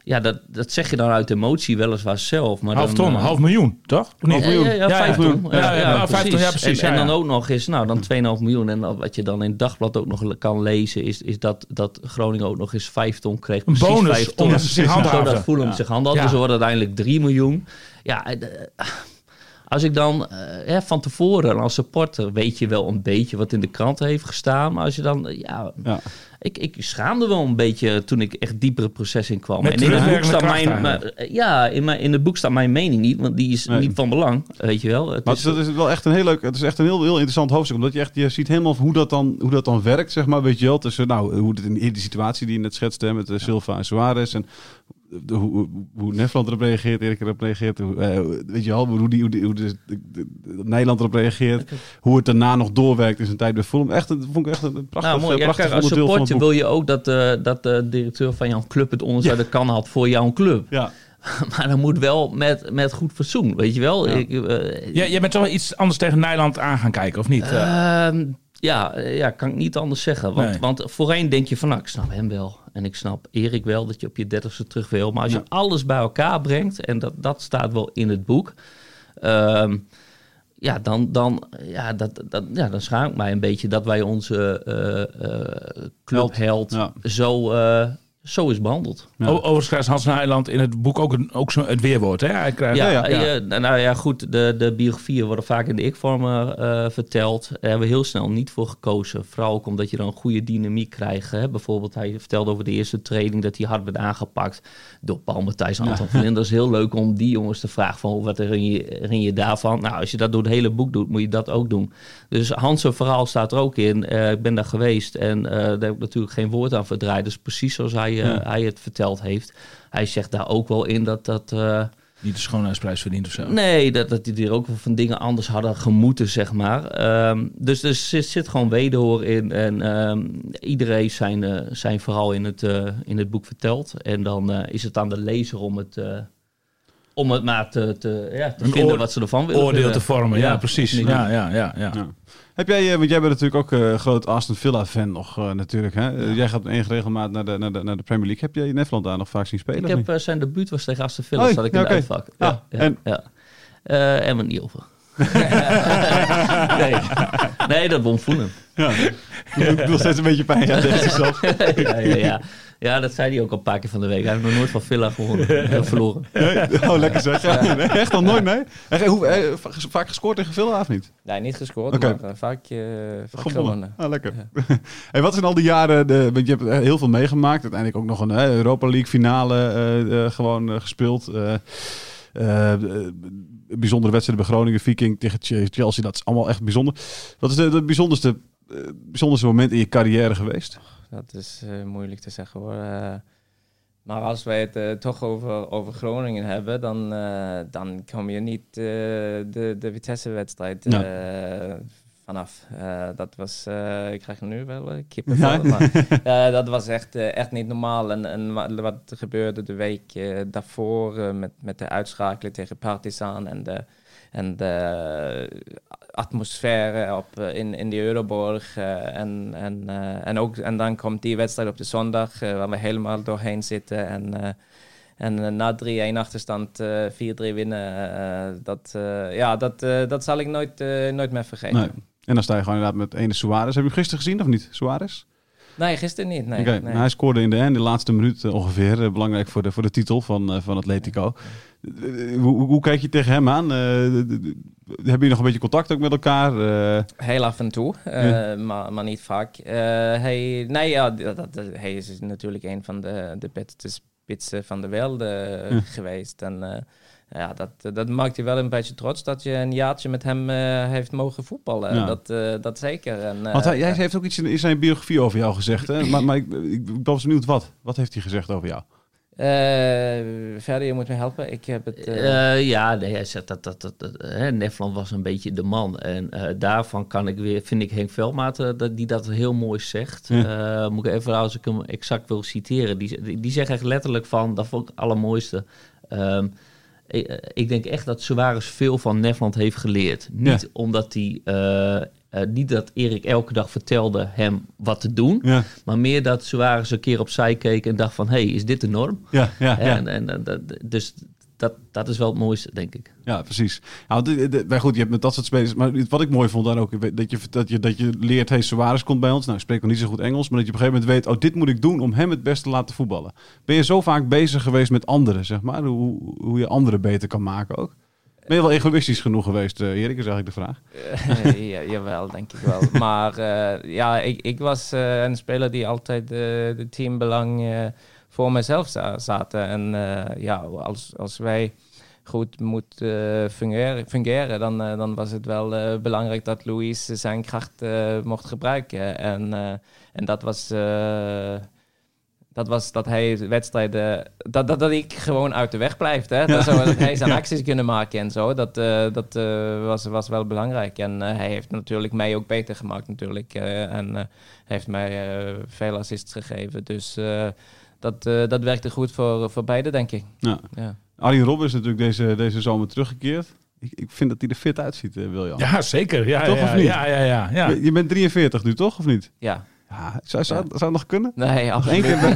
ja, dat, dat zeg je dan uit emotie weliswaar zelf. Maar half dan, ton, eh, half miljoen, toch? Of niet? ja, ja, ja, vijf ja. ton. Ja, vijf precies, En, dan ook nog eens, nou, dan 2,5 miljoen. En wat je dan in het dagblad ook nog kan lezen, is, is dat, dat Groningen ook nog eens 5 ton kreeg. Een bonus, 5 ton. ze zich handhaven. Zodat Fulham Ja. zich handhaafde. Ja. Dus er wordt uiteindelijk 3 miljoen. Ja, eh, als ik dan eh, hè, van tevoren als supporter weet je wel een beetje wat in de krant heeft gestaan. Maar als je dan, eh, ja, Ja. ik, ik schaamde wel een beetje toen ik echt dieper het proces in kwam. Met en in het boek staat mijn, maar, eh, ja, in, mijn, in het boek staat mijn mening niet, want die is Nee. niet van belang, weet je wel. Het Maar is, dat is wel echt een heel leuk, het is echt een heel, heel interessant hoofdstuk. Omdat je echt, je ziet helemaal hoe dat dan, hoe dat dan werkt, zeg maar. Weet je wel, tussen, nou, hoe het in in die situatie die je net schetste, hè, met eh, Silva en Suarez. En de, hoe, hoe- Nederland erop reageert, Erik erop reageert. Hoe, eh, weet je wel, hoe, die, hoe, die, hoe de, de- de- de- Nederland erop reageert. Hoe het daarna nog doorwerkt in zijn tijd bij Fulham. Echt, dat vond ik echt een prachtig, nou, mooi. Ja, prachtig kijk, als onderdeel van het supporter boek. wil je ook dat, eh, dat de directeur van jouw club het de kan had voor jouw club. Ja, Maar dat moet wel met, met goed fatsoen, weet je wel. Ja. Ik, Ja, jij bent toch wel iets anders tegen Nijland aan gaan kijken, of niet? Ja, eh, ja, kan ik niet anders zeggen. Want, Nee. want voorheen denk je van, nou, ik snap hem wel. En ik snap Erik wel, dat je op je dertigste terug wil. Maar als je alles bij elkaar brengt, en dat, dat staat wel in het boek... ehm, ja, dan, dan, ja, dat, dat, ja, dan schaam ik mij een beetje dat wij onze eh, clubheld Ja. zo, zo is behandeld. Ja. Overigens krijgt Hans Nijland in het boek ook, een, ook zo het weerwoord. Hè? Hij krijgt, Ja, ja. eh, nou, nou ja, goed. De, de biografieën worden vaak in de ik-vorm eh, verteld. Daar hebben we heel snel niet voor gekozen. Vooral ook omdat je dan een goede dynamiek krijgt. Hè. Bijvoorbeeld, hij vertelde over de eerste training dat hij hard werd aangepakt door Paul Matthijs en Anton van. Dat is heel leuk om die jongens te vragen van wat herinner je, je daarvan? Nou, als je dat door het hele boek doet, moet je dat ook doen. Dus Hans' verhaal staat er ook in. Eh, ik ben daar geweest en eh, daar heb ik natuurlijk geen woord aan verdraaid. Dus precies zoals hij, eh, Ja. hij het verteld heeft. Hij zegt daar ook wel in dat dat... eh, Niet de schoonheidsprijs verdient of zo. Nee, dat, dat die er ook wel van dingen anders hadden gemoeten, zeg maar. Ehm, dus er zit, zit gewoon wederhoor in. En ehm, iedereen zijn, eh, zijn verhaal in het, eh, in het boek verteld. En dan eh, is het aan de lezer om het, eh, om het maar te, te, ja, te Een vinden oor- wat ze ervan willen. Oordeel vinden. te vormen, ja, Ja, precies. Ja, ja, ja, ja. Ja. Heb jij, eh, want jij bent natuurlijk ook eh, groot Aston Villa fan nog eh, natuurlijk. Hè? Jij gaat in enige regelmaat naar de, naar, de, naar de Premier League. Heb jij Nederland daar nog vaak zien spelen? Ik heb niet? zijn debuut was tegen Aston Villa, Oh, zat ik in het uitvak. Ah, Ja, ja, en? ja. Eh, en niet over. Nee. nee, dat won Fulham. Ja. Doet nog steeds een beetje pijn. Deze zelf. ja, ja, ja. ja, dat zei hij ook al een paar keer van de week. Hij heeft nog nooit van Villa gewonnen, verloren. Nee? Oh, lekker zeg. Ja, nee, echt nog nooit mee? Hoe, eh, va- vaak gescoord tegen Villa of niet? Nee, niet gescoord, Oké. maar eh, vaak, vaak Gewonnen. Ah, lekker. hey, wat zijn al die jaren, de, want je hebt heel veel meegemaakt. Uiteindelijk ook nog een Europa League finale eh, eh, gewoon eh, gespeeld. Bijzondere wedstrijden bij Groningen, Viking tegen Ch- Chelsea. Dat is allemaal echt bijzonder. Wat is de bijzonderste, eh, bijzonderste moment in je carrière geweest? Dat is eh, moeilijk te zeggen hoor. Eh, maar als wij het toch over, over Groningen hebben, dan, dan kom je niet de, de Vitesse-wedstrijd. Eh, vanaf. Eh, dat was, eh, ik krijg nu wel een kippenvel, Ja. maar eh, dat was echt, eh, echt niet normaal. En, en wa- wat gebeurde de week eh, daarvoor eh, met, met de uitschakeling tegen Partizan en de, en de atmosfeer op, eh, in, in de Euroborg. eh, en, en, eh, en, ook, en dan komt die wedstrijd op de zondag, eh, waar we helemaal doorheen zitten. En, eh, en eh, na 3-1 achterstand eh 4-3 winnen, eh, dat, eh, ja, dat, eh, dat zal ik nooit, eh, nooit meer vergeten. Nee. En dan sta je gewoon inderdaad met ene Suarez. Heb je hem gisteren gezien of niet? Suarez? Nee, gisteren niet. Nee, hij scoorde in de, in de laatste minuut eh, ongeveer. eh, belangrijk voor de, voor de titel van, eh, van Atletico. Hoe, hoe, kijk je tegen hem aan? Hebben je nog een beetje contact ook met elkaar? Heel af en toe, Ja. maar, maar niet vaak. Hij, nee, ja, dat, dat- dat- hij is natuurlijk een van de, de beste spitsen van de wereld Ja. geweest. En ja, dat, dat maakt je wel een beetje trots dat je een jaartje met hem eh, heeft mogen voetballen. Ja. Dat, eh, dat zeker. En, eh, want hij, heeft ook iets in, in zijn biografie over jou gezegd. Hè? maar maar ik, ik, ik ben benieuwd wat. Wat heeft hij gezegd over jou? Eh, verder, je moet me helpen. Ik heb het... eh, Eh, ja, nee, hij zegt dat, dat, dat, dat hè, Nefland was een beetje de man. En eh, daarvan kan ik weer, vind ik Henk Veldmaat eh, dat, die dat heel mooi zegt. Eh, moet ik even, als ik hem exact wil citeren, die, die, die zegt echt letterlijk van, dat vond ik het allermooiste. Ehm, ik, eh, ik denk echt dat Suarez veel van Nefland heeft geleerd. Niet omdat hij, eh, eh, niet dat Erik elke dag vertelde hem wat te doen, Ja, maar meer dat Suarez een keer opzij keek en dacht van, hé, hey, is dit de norm? ja, ja. ja. En, en, en dat- dus dat, dat is wel het mooiste, denk ik. Ja, precies. Nou, de, de- maar goed, je hebt met dat soort spelers. Maar wat ik mooi vond dan ook, dat je, dat je, dat je leert, hey, Suarez komt bij ons. Nou, ik spreek nog niet zo goed Engels, maar dat je op een gegeven moment weet, oh, dit moet ik doen om hem het beste te laten voetballen. Ben je zo vaak bezig geweest met anderen, zeg maar, hoe, hoe je anderen beter kan maken ook? Ben je wel egoïstisch genoeg geweest, eh, Erik, is eigenlijk de vraag. Eh, ja, jawel, denk ik wel. Maar eh, ja, ik, ik was eh, een speler die altijd eh, de teambelang eh, voor mezelf za- zaten. En eh, ja, als, als wij goed moeten fungeren, fungeren dan, eh, dan was het wel eh, belangrijk dat Louis zijn kracht eh, mocht gebruiken. En, eh, en dat was... eh, dat was dat hij wedstrijden. Dat, dat, dat ik gewoon uit de weg blijf. Hè? Dat, zo, dat hij zijn acties kunnen maken en zo. Dat, eh, dat eh, was, was wel belangrijk. En eh, hij heeft natuurlijk mij ook beter gemaakt, natuurlijk. eh, en eh, heeft mij eh, veel assists gegeven. Dus eh, dat, eh, dat werkte goed voor, voor beide, denk ik. Ja. Ja. Arjen Robben is natuurlijk deze, deze zomer teruggekeerd. Ik, ik vind dat hij er fit uitziet, eh, Wiljan. Ja, zeker. Ja, Toch ja, of niet? Ja, ja, ja. ja. Je, je bent 43 nu, toch? Of niet? ja. Ja, zou, zou, zou het nog kunnen? Nee, absoluut, keer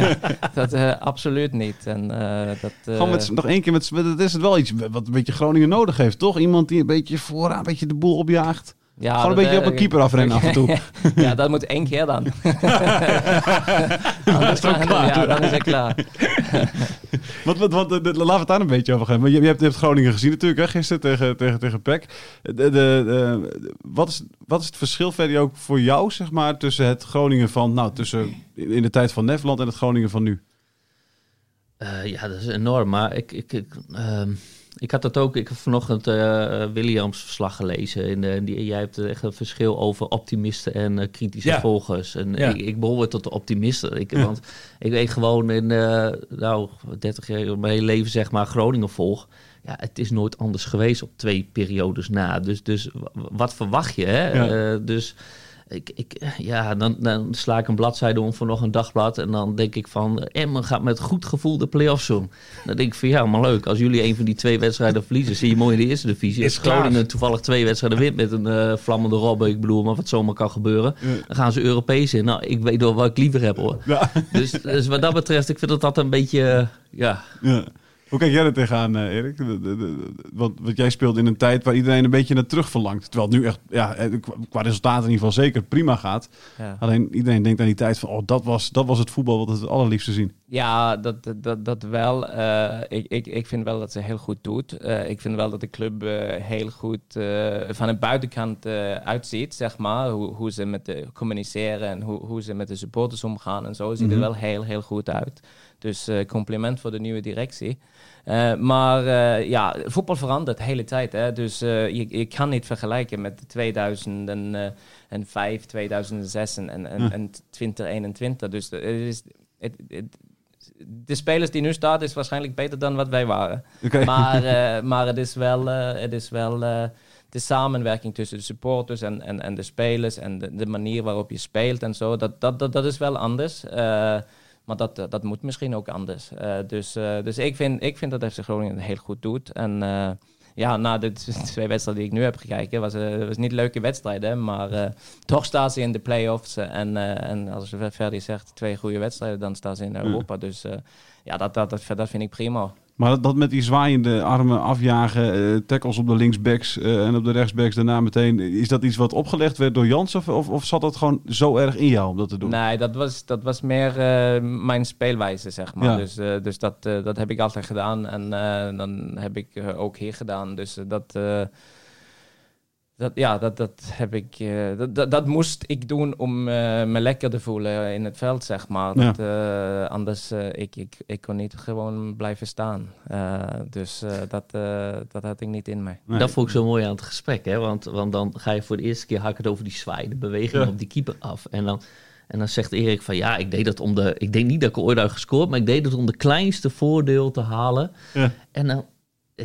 dat eh, absoluut niet. En, eh, dat, eh, Gewoon met, nog één keer met... met- Dat is het wel iets wat een beetje Groningen nodig heeft, toch? Iemand die een beetje vooraan een beetje de boel opjaagt. Ja, Gewoon een beetje op eh, een keeper afrennen af en toe. ja, dat moet één keer dan. dat is toch klaar? Ja, dan is het klaar. Want, want, want, eh, de- laten we het daar een beetje over gaan. Want je, je, hebt, je hebt Groningen gezien natuurlijk, hè, gisteren tegen, tegen, tegen PEC. De, de, de- wat, is, wat is het verschil verder ook voor jou, zeg maar, tussen het Groningen van... Nou, tussen in de tijd van Nefland en het Groningen van nu? Eh, ja, dat is enorm. Maar ik, ik, ik, ehm, ik had dat ook. Ik heb vanochtend eh, Williams verslag gelezen. En, eh, die, jij hebt echt een verschil over optimisten en kritische Ja. volgers. En Ja. ik, ik behoor tot de optimisten. Ik, Want ik weet gewoon in, nou, 30 jaar, mijn hele leven zeg maar, Groningen volg. Ja, het is nooit anders geweest op twee periodes na. Dus, dus wat verwacht je? Hè? Ja. Dus ik, ik, ja, dan, dan sla ik een bladzijde om voor nog een dagblad. En dan denk ik van, Emmen gaat met goed gevoel de play-offs doen. Dan denk ik van, ja, maar leuk. Als jullie een van die twee wedstrijden verliezen, zie je mooi in de eerste divisie. Is Als Groningen toevallig twee wedstrijden wint met een eh, vlammende robben. Ik bedoel, maar wat zomaar kan gebeuren. Dan gaan ze Europees in. Nou, ik weet wel wat ik liever heb, hoor. Ja. Dus, dus wat dat betreft, ik vind dat dat een beetje, eh, ja... Ja. Hoe kijk jij er tegenaan, eh, Erik? Want, want jij speelt in een tijd waar iedereen een beetje naar terug verlangt. Terwijl het nu echt, ja, eh, qua- resultaten in ieder geval zeker prima gaat. Ja. Alleen iedereen denkt aan die tijd van, oh, dat was, dat was het voetbal wat het allerliefste zien. Ja, dat, dat- dat, wel. Eh, ik, ik, ik vind wel dat ze heel goed doet. Ik vind wel dat de club heel goed van de buitenkant uitziet, zeg maar. Hoe, hoe ze met de communiceren en hoe, hoe ze met de supporters omgaan en zo. Ziet er wel heel, heel goed uit. Dus eh, compliment voor de nieuwe directie. Eh, maar eh, ja, voetbal verandert de hele tijd. Hè? Dus je, je kan niet vergelijken met 2005, 2006 en, en, en, en 2021. Dus het is, het, het- de spelers die nu staan is waarschijnlijk beter dan wat wij waren. Maar, maar het is wel, het is wel de samenwerking tussen de supporters en, en, en de spelers en de, de manier waarop je speelt en zo. Dat, dat, dat, dat is wel anders. Maar dat, eh, dat moet misschien ook anders. Eh, dus eh, dus ik, vind, ik vind dat FC Groningen het heel goed doet. En ja, na de twee wedstrijden die ik nu heb gekeken, was het was niet leuke wedstrijden. Maar toch staan ze in de play-offs. en, en als Ferdi zegt, twee goede wedstrijden, dan staan ze in Europa. Dus ja, dat, dat, dat, dat vind ik prima. Maar dat, met die zwaaiende armen afjagen, eh, tackles op de linksbacks eh, en op de rechtsbacks daarna meteen. Is dat iets wat opgelegd werd door Jans of, of, of zat dat gewoon zo erg in jou om dat te doen? Nee, dat was, dat was meer eh, mijn speelwijze, zeg maar. Ja. Dus, dus dat, dat heb ik altijd gedaan en dan heb ik ook hier gedaan. Dus dat, dat, ja, dat, dat heb ik, eh, dat, dat, dat moest ik doen om eh, me lekker te voelen in het veld, zeg maar. Ja. Dat, eh, anders, ik, ik, ik kon niet gewoon blijven staan. Eh, dus eh, dat, eh, dat had ik niet in mij. Nee. Dat vond ik zo mooi aan het gesprek, hè? Want, want dan ga je voor de eerste keer hakken over die zwaai, de beweging Ja. op die keeper af. En dan, en dan zegt Erik van ja, ik deed dat om de. Ik denk niet dat ik ooit had gescoord, maar ik deed het om de kleinste voordeel te halen. Ja. En dan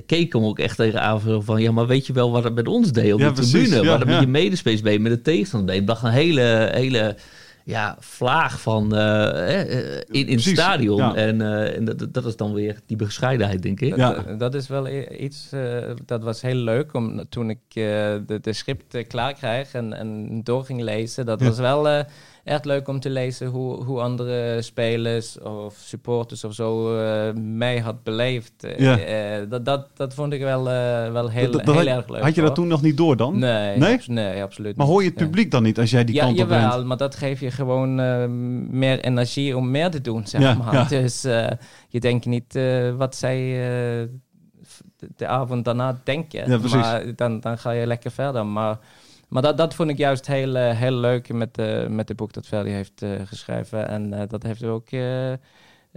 keek hem ook echt tegen aan zo van ja, maar weet je wel wat het met ons deed op Ja, de precies, tribune? ja, wat het ja. met je medespelers deed, met de tegenstander deed. Ik dacht een hele, hele ja, vlaag van eh, eh, in, in het stadion. ja. En, eh, en dat, dat is dan weer die bescheidenheid, denk ik. Dat, Ja. dat is wel iets, eh, dat was heel leuk om toen ik eh, de, de script klaar kreeg en, en door ging lezen. Dat Ja. was wel eh, echt leuk om te lezen hoe, hoe andere spelers of supporters of zo eh, mij had beleefd. Eh, Ja. eh, dat, dat, dat vond ik wel, wel heel, Dat- dat heel had, erg leuk. had je dat hoor. toen nog niet door dan? Nee, Nee? nee, absoluut Maar hoor je het Nee. publiek dan niet als jij die ja, kant op jawel, bent? maar dat geeft je gewoon meer energie om meer te doen, zeg Ja, maar. ja. Dus je denkt niet wat zij de, avond daarna denken, Ja, maar dan, dan ga je lekker verder. Maar, maar dat, dat vond ik juist heel, eh, heel leuk met, eh, met het boek dat Verdi heeft eh, geschreven. En dat heeft ook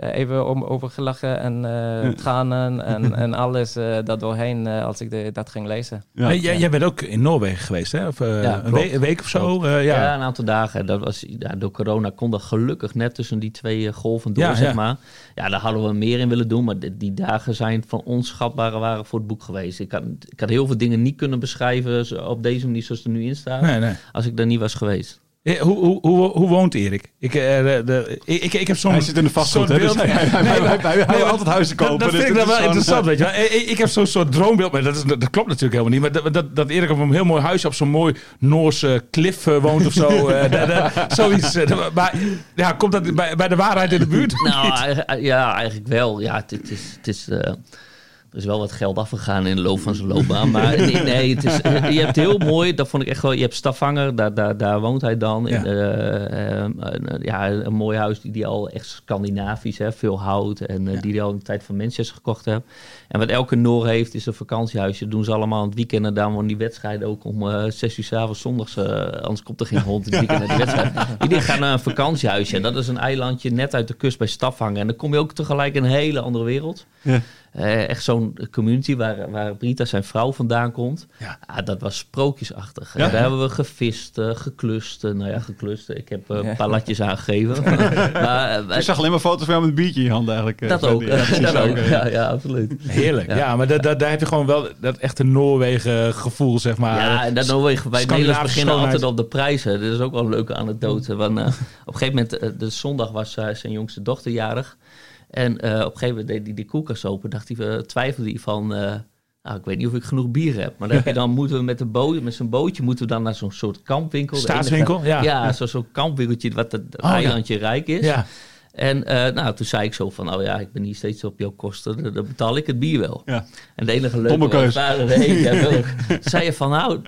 even om, over gelachen en eh, tranen en, en alles eh daar doorheen eh, als ik de, dat ging lezen. Ja. Hey, jij, jij bent ook in Noorwegen geweest, hè? Of, eh, Ja, een, week, een week of zo? eh, Ja. ja. een aantal dagen. Dat was, ja, door corona kon dat gelukkig net tussen die twee eh, golven door, Ja, zeg ja. maar. Ja, daar hadden we meer in willen doen, maar die, die dagen zijn van onschatbare waren voor het boek geweest. Ik had, ik had heel veel dingen niet kunnen beschrijven op deze manier zoals het er nu in staat, Nee, nee. als ik daar niet was geweest. Eh, Hoe, hoe, hoe, hoe woont Erik? Ik, eh, de, ik, ik, heb zo'n Hij zit in de vastgoed, hè? Dus hij, hij, hij, hij, hij, altijd huizen Dat, kopen. dat dus vind ik dan wel interessant, weet je wel. Eh, Ik, ik heb zo'n soort droombeeld, maar dat, is, dat klopt natuurlijk helemaal niet. Maar dat, dat, dat Erik op een heel mooi huisje op zo'n mooi Noorse klif eh, woont of zo. eh, dat- dat- zoiets. eh, dat- maar ja, komt dat bij, bij de waarheid in de buurt? Nou, ja, eigenlijk wel. Ja, het, het is... Het is eh, er is wel wat geld afgegaan in de loop van zijn loopbaan. Maar nee, nee het is, eh, je hebt heel mooi, dat vond ik echt wel. Je hebt Stavanger, daar, daar, daar woont hij dan. Ja. In, eh, eh, een- ja, een mooi huis die, die al echt Scandinavisch, hè, veel hout. En eh, die hij al in de tijd van Manchester gekocht heeft. En wat elke Noor heeft, is een vakantiehuisje. Dat doen ze allemaal aan het weekend. En daarom worden die wedstrijden ook om eh zes uur s avonds zondags. eh, anders komt er geen hond in het weekend naar die wedstrijd. Iedereen gaat naar een vakantiehuisje. En dat is een eilandje net uit de kust bij Stavanger. En dan kom je ook tegelijk in een hele andere wereld. Ja. Eh, echt zo'n community waar, waar Brita zijn vrouw vandaan komt. Ja. Ah, dat was sprookjesachtig. Ja. Eh, Daar hebben we gevist, eh, geklust. eh, nou ja, geklust. Ik heb eh, een paar latjes aangegeven. maar, eh, Ik zag alleen maar foto's van jou met een biertje in je hand eigenlijk. eh, dat ook. Ja, precies, dat ook. oké. Ja, ja, absoluut. Heerlijk. Ja, Ja. maar da- da- daar heb je gewoon wel dat echte Noorwegen gevoel, zeg maar. Ja, en dat Noorwegen bij Scandinavische Nederlands beginnen schoonheid. altijd op de prijzen. Dit is ook wel een leuke anekdote. Want, eh, op een gegeven moment, eh, de zondag was eh, zijn jongste dochter jarig. En eh, op een gegeven moment deed hij de koelkast open. Dacht hij, eh, twijfelde hij van, eh, nou, ik weet niet of ik genoeg bier heb. Maar dan heb je dan moeten we met, boot, met zijn bootje moeten we dan naar zo'n soort kampwinkel. Staatswinkel, enige- ja. Ja, zo- zo'n kampwinkeltje wat het Oh, ja. eilandje rijk is. Ja. En nou, toen zei ik zo van, nou ja, ik ben hier steeds op jouw kosten, dan, betaal ik het bier wel. Ja. En de enige leuke was, keus. zei je van, nou,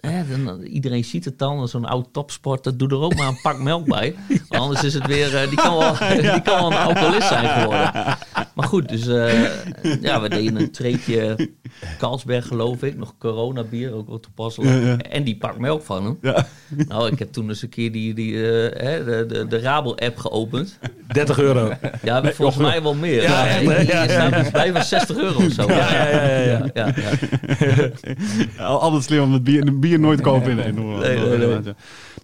hè, dan, iedereen ziet het dan, zo'n oud topsporter, doe er ook maar een pak melk bij. Anders is het weer, eh, die, kan wel, die kan wel een alcoholist zijn geworden. Maar goed, dus eh, ja, we deden een treetje Carlsberg geloof ik, nog coronabier, ook wel toepasselijk. Ja, ja. En die pak melk van hem. Ja. Nou, ik heb toen eens een keer die, die, eh, hè, de, de, de Rabel-app geopend. 30 euro. Ja, volgens mij wel meer. Ja, Ja, bij 60 euro of zo. Ja, ja, ja, ja, ja. ja, ja. Ja, Altijd slim om het bier, de bier nooit kopen in. in Nee, nee, nee.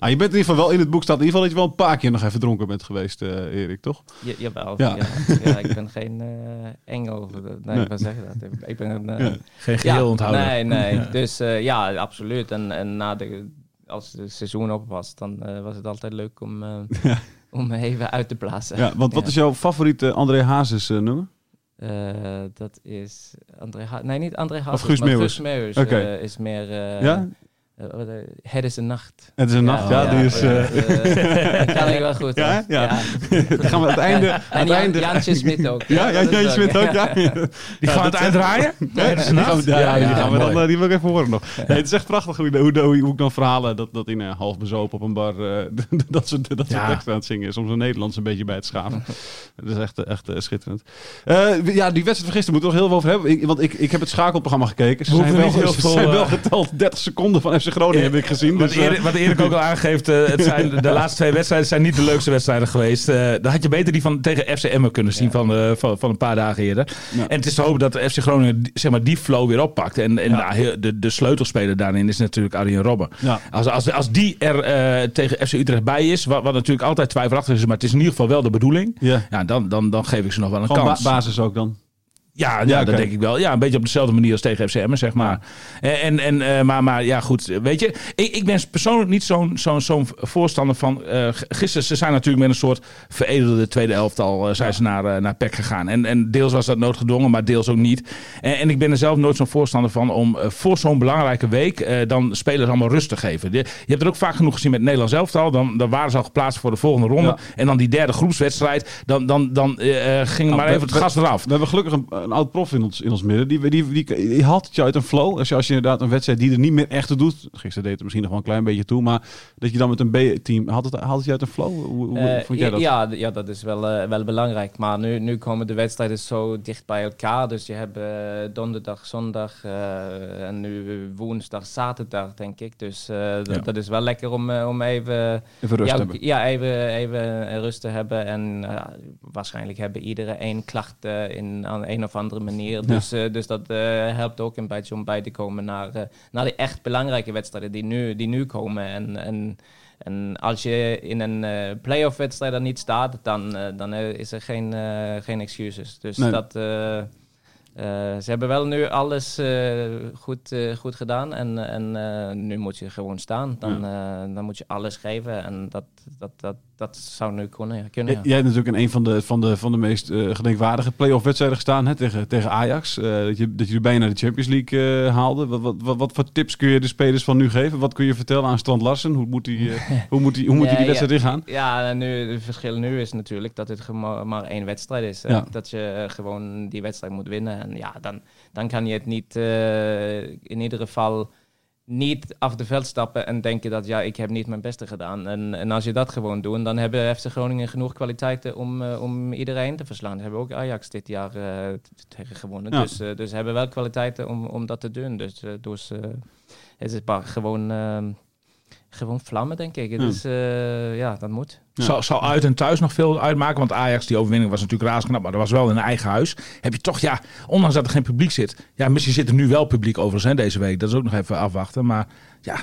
Nou, je bent in ieder geval wel in het boek staat in ieder geval dat je wel een paar keer nog even dronken bent geweest, eh, Erik, toch? Ja, jawel. Ja. Ja. Ja. ik ben geen eh, engel. Nee, Nee. wat zeg je dat? Ik ben een... eh. Geen geheel onthouden. Nee, nee. Dus eh, ja, absoluut. En, en na de, als het seizoen op was, dan eh, was het altijd leuk om, eh, om me even uit te blazen. Ja, want wat Ja. is jouw favoriete André Hazes eh, nummer? Eh, dat is André Ha- Nee, niet André Hazes, Of Guus maar Meeuwis? Guus Meeuwis Oké. eh, is meer... eh, Ja? Eh, eh, het is een nacht. Het is een nacht, ja, die is... ja, eh, eh, dat kan ik wel goed. Ja, ja. Dan gaan we aan het einde... aan En het Jan, einde Jantje Smit ook. Ja, ja, Jantje Smit ook, ja. Die gaan het uitdraaien? Nee, dat is die gaan, nacht. we- ja, Ja, die, ja, gaan we dan, die wil ik even horen nog. Nee, het is echt prachtig hoe, hoe, hoe, hoe ik dan verhalen dat, dat in een half bezopen op een bar dat ze dat ze Ja. tekst aan het zingen is. Om zo'n Nederlands een beetje bij te schamen. dat is echt, echt schitterend. Eh, ja, die wedstrijd van gisteren moeten we nog heel veel over hebben. Ik, want ik, ik heb het schakelprogramma gekeken. Ze We zijn, wel, geteld 30 seconden van FC Groningen heb ik gezien. Wat, Dus, eh, Erik, wat Erik ook al aangeeft, eh, het zijn, de laatste twee wedstrijden zijn niet de leukste wedstrijden geweest. Eh dan had je beter die van, tegen FC Emmen kunnen zien van, eh, van, van een paar dagen eerder. Ja. En het is te hopen dat de FC Groningen die- zeg maar, die flow weer oppakt. En, en nou, de, de sleutelspeler daarin is natuurlijk Arjen Robben. Ja. Als, als, als die er eh, tegen FC Utrecht bij is, wat, wat natuurlijk altijd twijfelachtig is, maar het is in ieder geval wel de bedoeling. ja. Ja, dan, dan, dan geef ik ze nog wel een Gewoon ba- kans. basis ook dan. Ja, ja, Ja, dat denk ik wel. Ja, een beetje op dezelfde manier als tegen FCM, zeg maar. En, en, eh, maar, maar ja, goed. Weet je, ik, ik ben persoonlijk niet zo'n zo'n zo'n voorstander van... g- gisteren, ze zijn natuurlijk met een soort veredelde tweede elftal... eh, zijn ze naar, naar PEC gegaan. En, en deels was dat noodgedwongen, maar deels ook niet. En, en ik ben er zelf nooit zo'n voorstander van... om voor zo'n belangrijke week dan spelers allemaal rust te geven. Je, hebt er ook vaak genoeg gezien met het Nederlands elftal. Dan, dan waren ze al geplaatst voor de volgende ronde. Ja. En dan die derde groepswedstrijd. Dan, dan, dan ging Nou, maar we- even het gas eraf. We hebben gelukkig een, een oud prof in ons, in ons midden. Die, die, die, die, haalt het je uit een flow. Als je, als je inderdaad een wedstrijd die er niet meer echt toe doet. Gisteren deed het misschien nog wel een klein beetje toe. Maar dat je dan met een B-team. Haalt het, haalt het je uit een flow? Hoe, hoe Eh, vond jij dat? Ja, ja, dat is wel, eh, wel belangrijk. Maar nu, nu komen de wedstrijden zo dicht bij elkaar. Dus je hebt eh, donderdag, zondag en nu woensdag, zaterdag, denk ik. Dus Ja. dat is wel lekker om, om even, Even rust ja, hebben. Ja, even, even rust te hebben. En waarschijnlijk hebben iedereen één klacht eh, in, aan een of andere manier. Dus, eh, dus dat eh, helpt ook een beetje om bij te komen naar, eh, naar de echt belangrijke wedstrijden die nu, die nu komen. En, en, en als je in een eh playoff wedstrijd er niet staat, dan, dan is er geen, geen excuses. Dus Nee. dat... ze hebben wel nu alles goed, goed gedaan en, en nu moet je gewoon staan. Dan, dan moet je alles geven en dat, dat, dat, dat zou nu kunnen. Ja. kunnen J- ja. Jij hebt natuurlijk in een van de, van de, van de meest eh, gedenkwaardige play-off wedstrijden gestaan hè, tegen, tegen Ajax. Eh, dat, je, dat je bijna de Champions League eh, haalde. Wat, wat, wat, wat voor tips kun je de spelers van nu geven? Wat kun je vertellen aan Strand Larsen? Hoe moet hij hoe moet hij hoe moet die wedstrijd ingaan? Ja, en nu, het verschil nu is natuurlijk dat het maar één wedstrijd is. hè. Dat je gewoon die wedstrijd moet winnen. En ja, dan, dan kan je het niet in ieder geval niet af de veld stappen en denken dat ja, ik heb niet mijn beste gedaan. En, en als je dat gewoon doet, dan hebben FC Groningen genoeg kwaliteiten om, eh, om iedereen te verslaan. Hebben ook Ajax dit jaar tegen gewonnen. Ja. Dus, eh, dus ze hebben wel kwaliteiten om, om dat te doen. Dus, dus het is maar gewoon, gewoon vlammen, denk ik. Het Ja. dat moet. Ja. Zal, zal uit en thuis nog veel uitmaken? Want Ajax, die overwinning was natuurlijk razendknap, maar dat was wel in een eigen huis. Heb je toch, ja, ondanks dat er geen publiek zit. Ja, misschien zit er nu wel publiek overigens hè, deze week. Dat is ook nog even afwachten. Maar ja,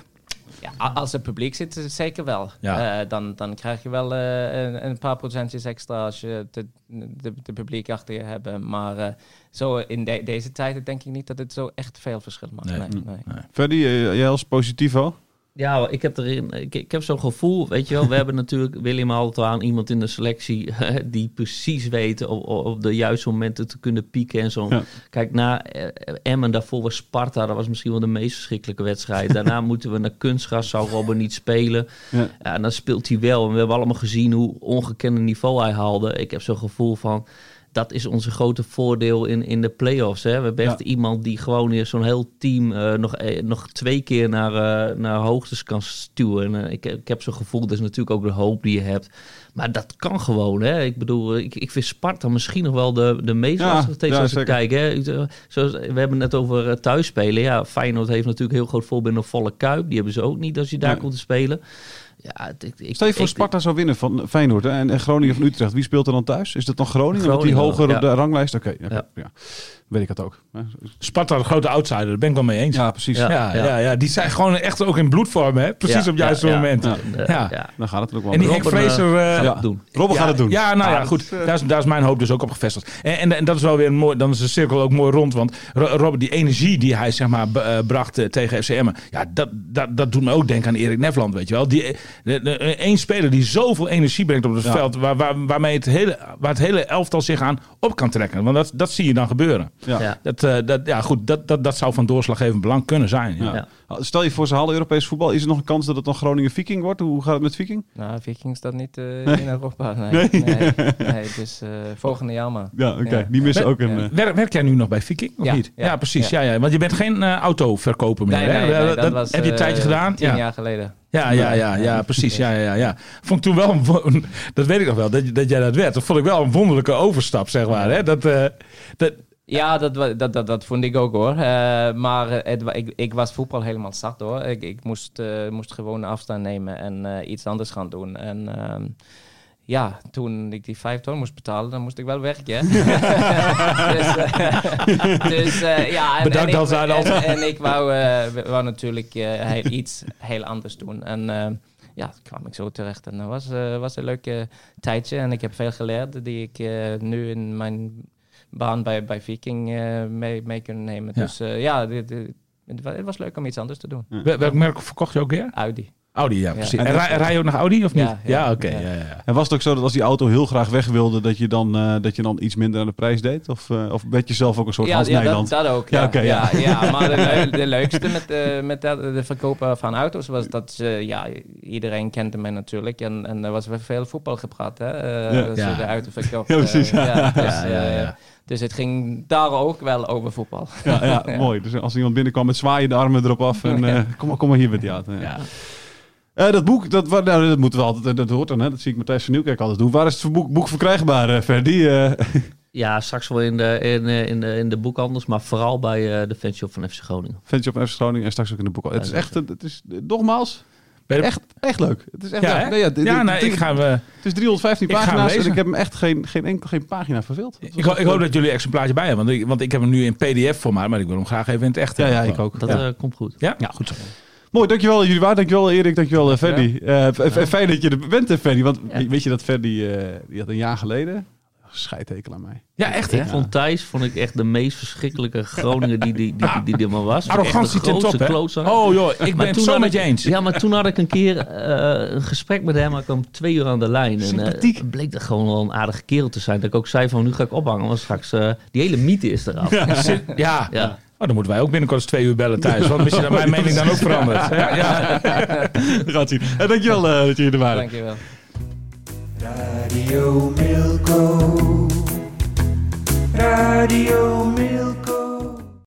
Ja, als er publiek zit, zeker wel. Ja. Eh, dan, dan krijg je wel eh, een, een paar procentjes extra als je de, de, de publiek achter je hebt. Maar eh, zo in de- deze tijden denk ik niet dat het zo echt veel verschil maakt. Nee. Nee, eh, jij als positivo? Ja, ik heb, erin, ik, ik heb zo'n gevoel, weet je wel. We hebben natuurlijk William altijd aan iemand in de selectie die precies weet op, op de juiste momenten te kunnen pieken en zo. Ja. Kijk, na eh, Emmen, daarvoor was Sparta, dat was misschien wel de meest verschrikkelijke wedstrijd. Daarna moeten we naar kunstgras, zou Robben niet spelen. Ja. Ja, en dan speelt hij wel. En we hebben allemaal gezien hoe ongekende niveau hij haalde. Ik heb zo'n gevoel van, dat is onze grote voordeel in, in de play-offs. Hè? We hebben echt Ja. iemand die gewoon weer zo'n heel team eh, nog, eh, nog twee keer naar, eh, naar hoogtes kan stuwen. En, ik, ik heb zo'n gevoel, dat is natuurlijk ook de hoop die je hebt. Maar dat kan gewoon. Hè? Ik bedoel, ik, ik vind Sparta misschien nog wel de, de meest Ja, lastige tegen ja, als ik zeker. kijk. Hè? Zoals, we hebben het net over thuisspelen. Ja, Feyenoord heeft natuurlijk heel groot voorbeeld een volle kuip. Die hebben ze ook niet als je daar komt te spelen. Ja, ik, ik, Stel je voor ik- Sparta zou winnen van Feyenoord hè, en, en Groningen van Utrecht. Wie speelt er dan thuis? Is dat dan Groningen? Want die Groningen, hoger op de ranglijst? Oké, ja. Weet ik het ook. Sparta, de grote outsider, daar ben ik wel mee eens. Ja, Ja, precies. Ja. ja, ja. die zijn gewoon echt ook in bloedvorm, hè? Precies Ja, op het juiste moment. Ja. Ja. ja. Dan gaat het ook wel. En die. Henk Robben, gaat ja. het doen. Robben gaat het doen. Ja, nou ja, Ah, goed. daar, is, daar is mijn hoop dus ook op gevestigd. En, en, en dat is wel weer mooi. Dan is de cirkel ook mooi rond. Want Ro- Robert, die energie die hij zeg maar, eh, bracht tegen FCM. Ja, dat, dat, dat doet me ook denken aan Erik Nefland, weet je wel. Die, één speler die zoveel energie brengt op het Ja. veld. Waar, waar, waarmee het hele, waar het hele elftal zich aan op kan trekken. Want dat, dat zie je dan gebeuren. Ja. Ja. Dat, eh, dat, ja, goed, dat, dat, dat zou van doorslaggevend belang kunnen zijn. Ja. Stel je voor ze halen Europees voetbal. Is er nog een kans dat het dan Groningen Viking wordt? Hoe gaat het met Viking? Nou, Viking staat niet eh, in Europa. Nee, nee. nee, dus eh, volgende jaar maar. Ja, oké. Ja. Die missen Ja. ook een... Ja. eh, Werk, werk jij nu nog bij Viking, of Ja, niet? Ja, ja, precies. Ja. ja. Ja, Want je bent geen autoverkoper meer, Nee, hè? Dat- was heb je een tijdje gedaan? Tien Ja. jaar geleden. Ja, ja, ja, ja, precies. Ja, ja, ja. Vond ik toen wel, een dat weet ik nog wel, dat, dat jij dat werd. Dat vond ik wel een wonderlijke overstap, zeg maar. Hè? Dat, eh, dat, Ja, dat, dat, dat, dat vond ik ook hoor. Eh, maar eh, het, ik, ik was voetbal helemaal zat hoor. Ik, ik moest, eh, moest gewoon afstand nemen en iets anders gaan doen. En ehm, ja, toen ik die vijf ton moest betalen, dan moest ik wel werken. dus dus ja, en, Bedankt en, ik, Zuidal. en, en ik wou, wou natuurlijk heel- iets heel anders doen. En eh, ja, kwam ik zo terecht en dat was, was een leuke tijdje. En ik heb veel geleerd die ik nu in mijn baan bij, bij Viking eh, mee, mee kunnen nemen. Ja. Dus eh, ja, dit, dit- het wa- het was leuk om iets anders te doen. wel- welk merk verkocht je ook weer? Audi. Audi, ja, precies. En En rij, rij je ook nog Audi, of niet? Ja, Ja, ja. oké. Ja. ja, ja. En was het ook zo dat als die auto heel graag weg wilde, dat je dan, eh, dat je dan iets minder aan de prijs deed? Of, of werd je zelf ook een soort Ja, Hans ja dat, dat ook. Ja, Ja, oké, ja. ja. Ja, maar de, leu- de leukste met, met de verkopen van auto's was dat ze, ja, iedereen kende mij natuurlijk. En, en er was weer veel voetbal gepraat, hè. eh, Ja. de auto verkocht. Ja, precies. ja, dus, Ja, ja, ja. Dus het ging daar ook wel over voetbal. Ja, ja, Ja. mooi. Dus als iemand binnenkwam met zwaaien de armen erop af en eh, kom, maar- kom maar hier met die. Ja. Eh, dat boek, dat, nou, dat moeten we altijd, dat hoort dan, hè? dat zie ik Matthijs van Nieuwkerk altijd doen. Waar is het boek, boek verkrijgbaar, Ferdi? Eh, Ja, straks wel in de, in, eh, in de, in de boekhandels, maar vooral bij eh, de fanshop van FC Groningen. Ventje op FC Groningen en straks ook in de boek. Het is echt, het is, nogmaals, echt, echt leuk. Het is echt Ja, leuk. hè? Nee, ja, dit- ja, nee, ik ga... eh, Het is 315 Ik pagina's en ik heb hem echt geen, geen, enkel, geen pagina verveeld. Ik, hoop dat jullie een exemplaartje bij hebben, want ik, want ik heb hem nu in pdf-formaat, maar ik wil hem graag even in het echt Ja, ja, ik ook. Dat Ja. eh, komt goed. Ja? goed zo. Mooi, dankjewel jullie waar. Dankjewel Erik, dankjewel uh, Ferdi. Eh, f- f- Fijn dat je er bent, Ferdi. Want Ja. weet je dat Ferdi, eh, die had een jaar geleden... Scheidtekel aan mij. Ja, echt hè? Ik vond Thijs vond ik echt de meest verschrikkelijke Groninger die, die, die, die, die er maar was. Arrogantie ten top, hè? klootzak. Oh joh, ik Maar ben het toen zo met je eens. Ja, maar toen had ik een keer eh, een gesprek met hem. Ik kwam twee uur aan de lijn. En Sympathiek. eh, bleek dat gewoon wel een aardige kerel te zijn. Dat ik ook zei van nu ga ik ophangen. Want straks eh, die hele mythe is eraf. Ja. Ja. Oh, dan moeten wij ook binnenkort eens twee uur bellen thuis. Want misschien dat mijn mening dan ook verandert. Ja, ja. We gaan het zien. En dankjewel eh, dat jullie er waren. Dankjewel. Radio Milko. Radio Milko.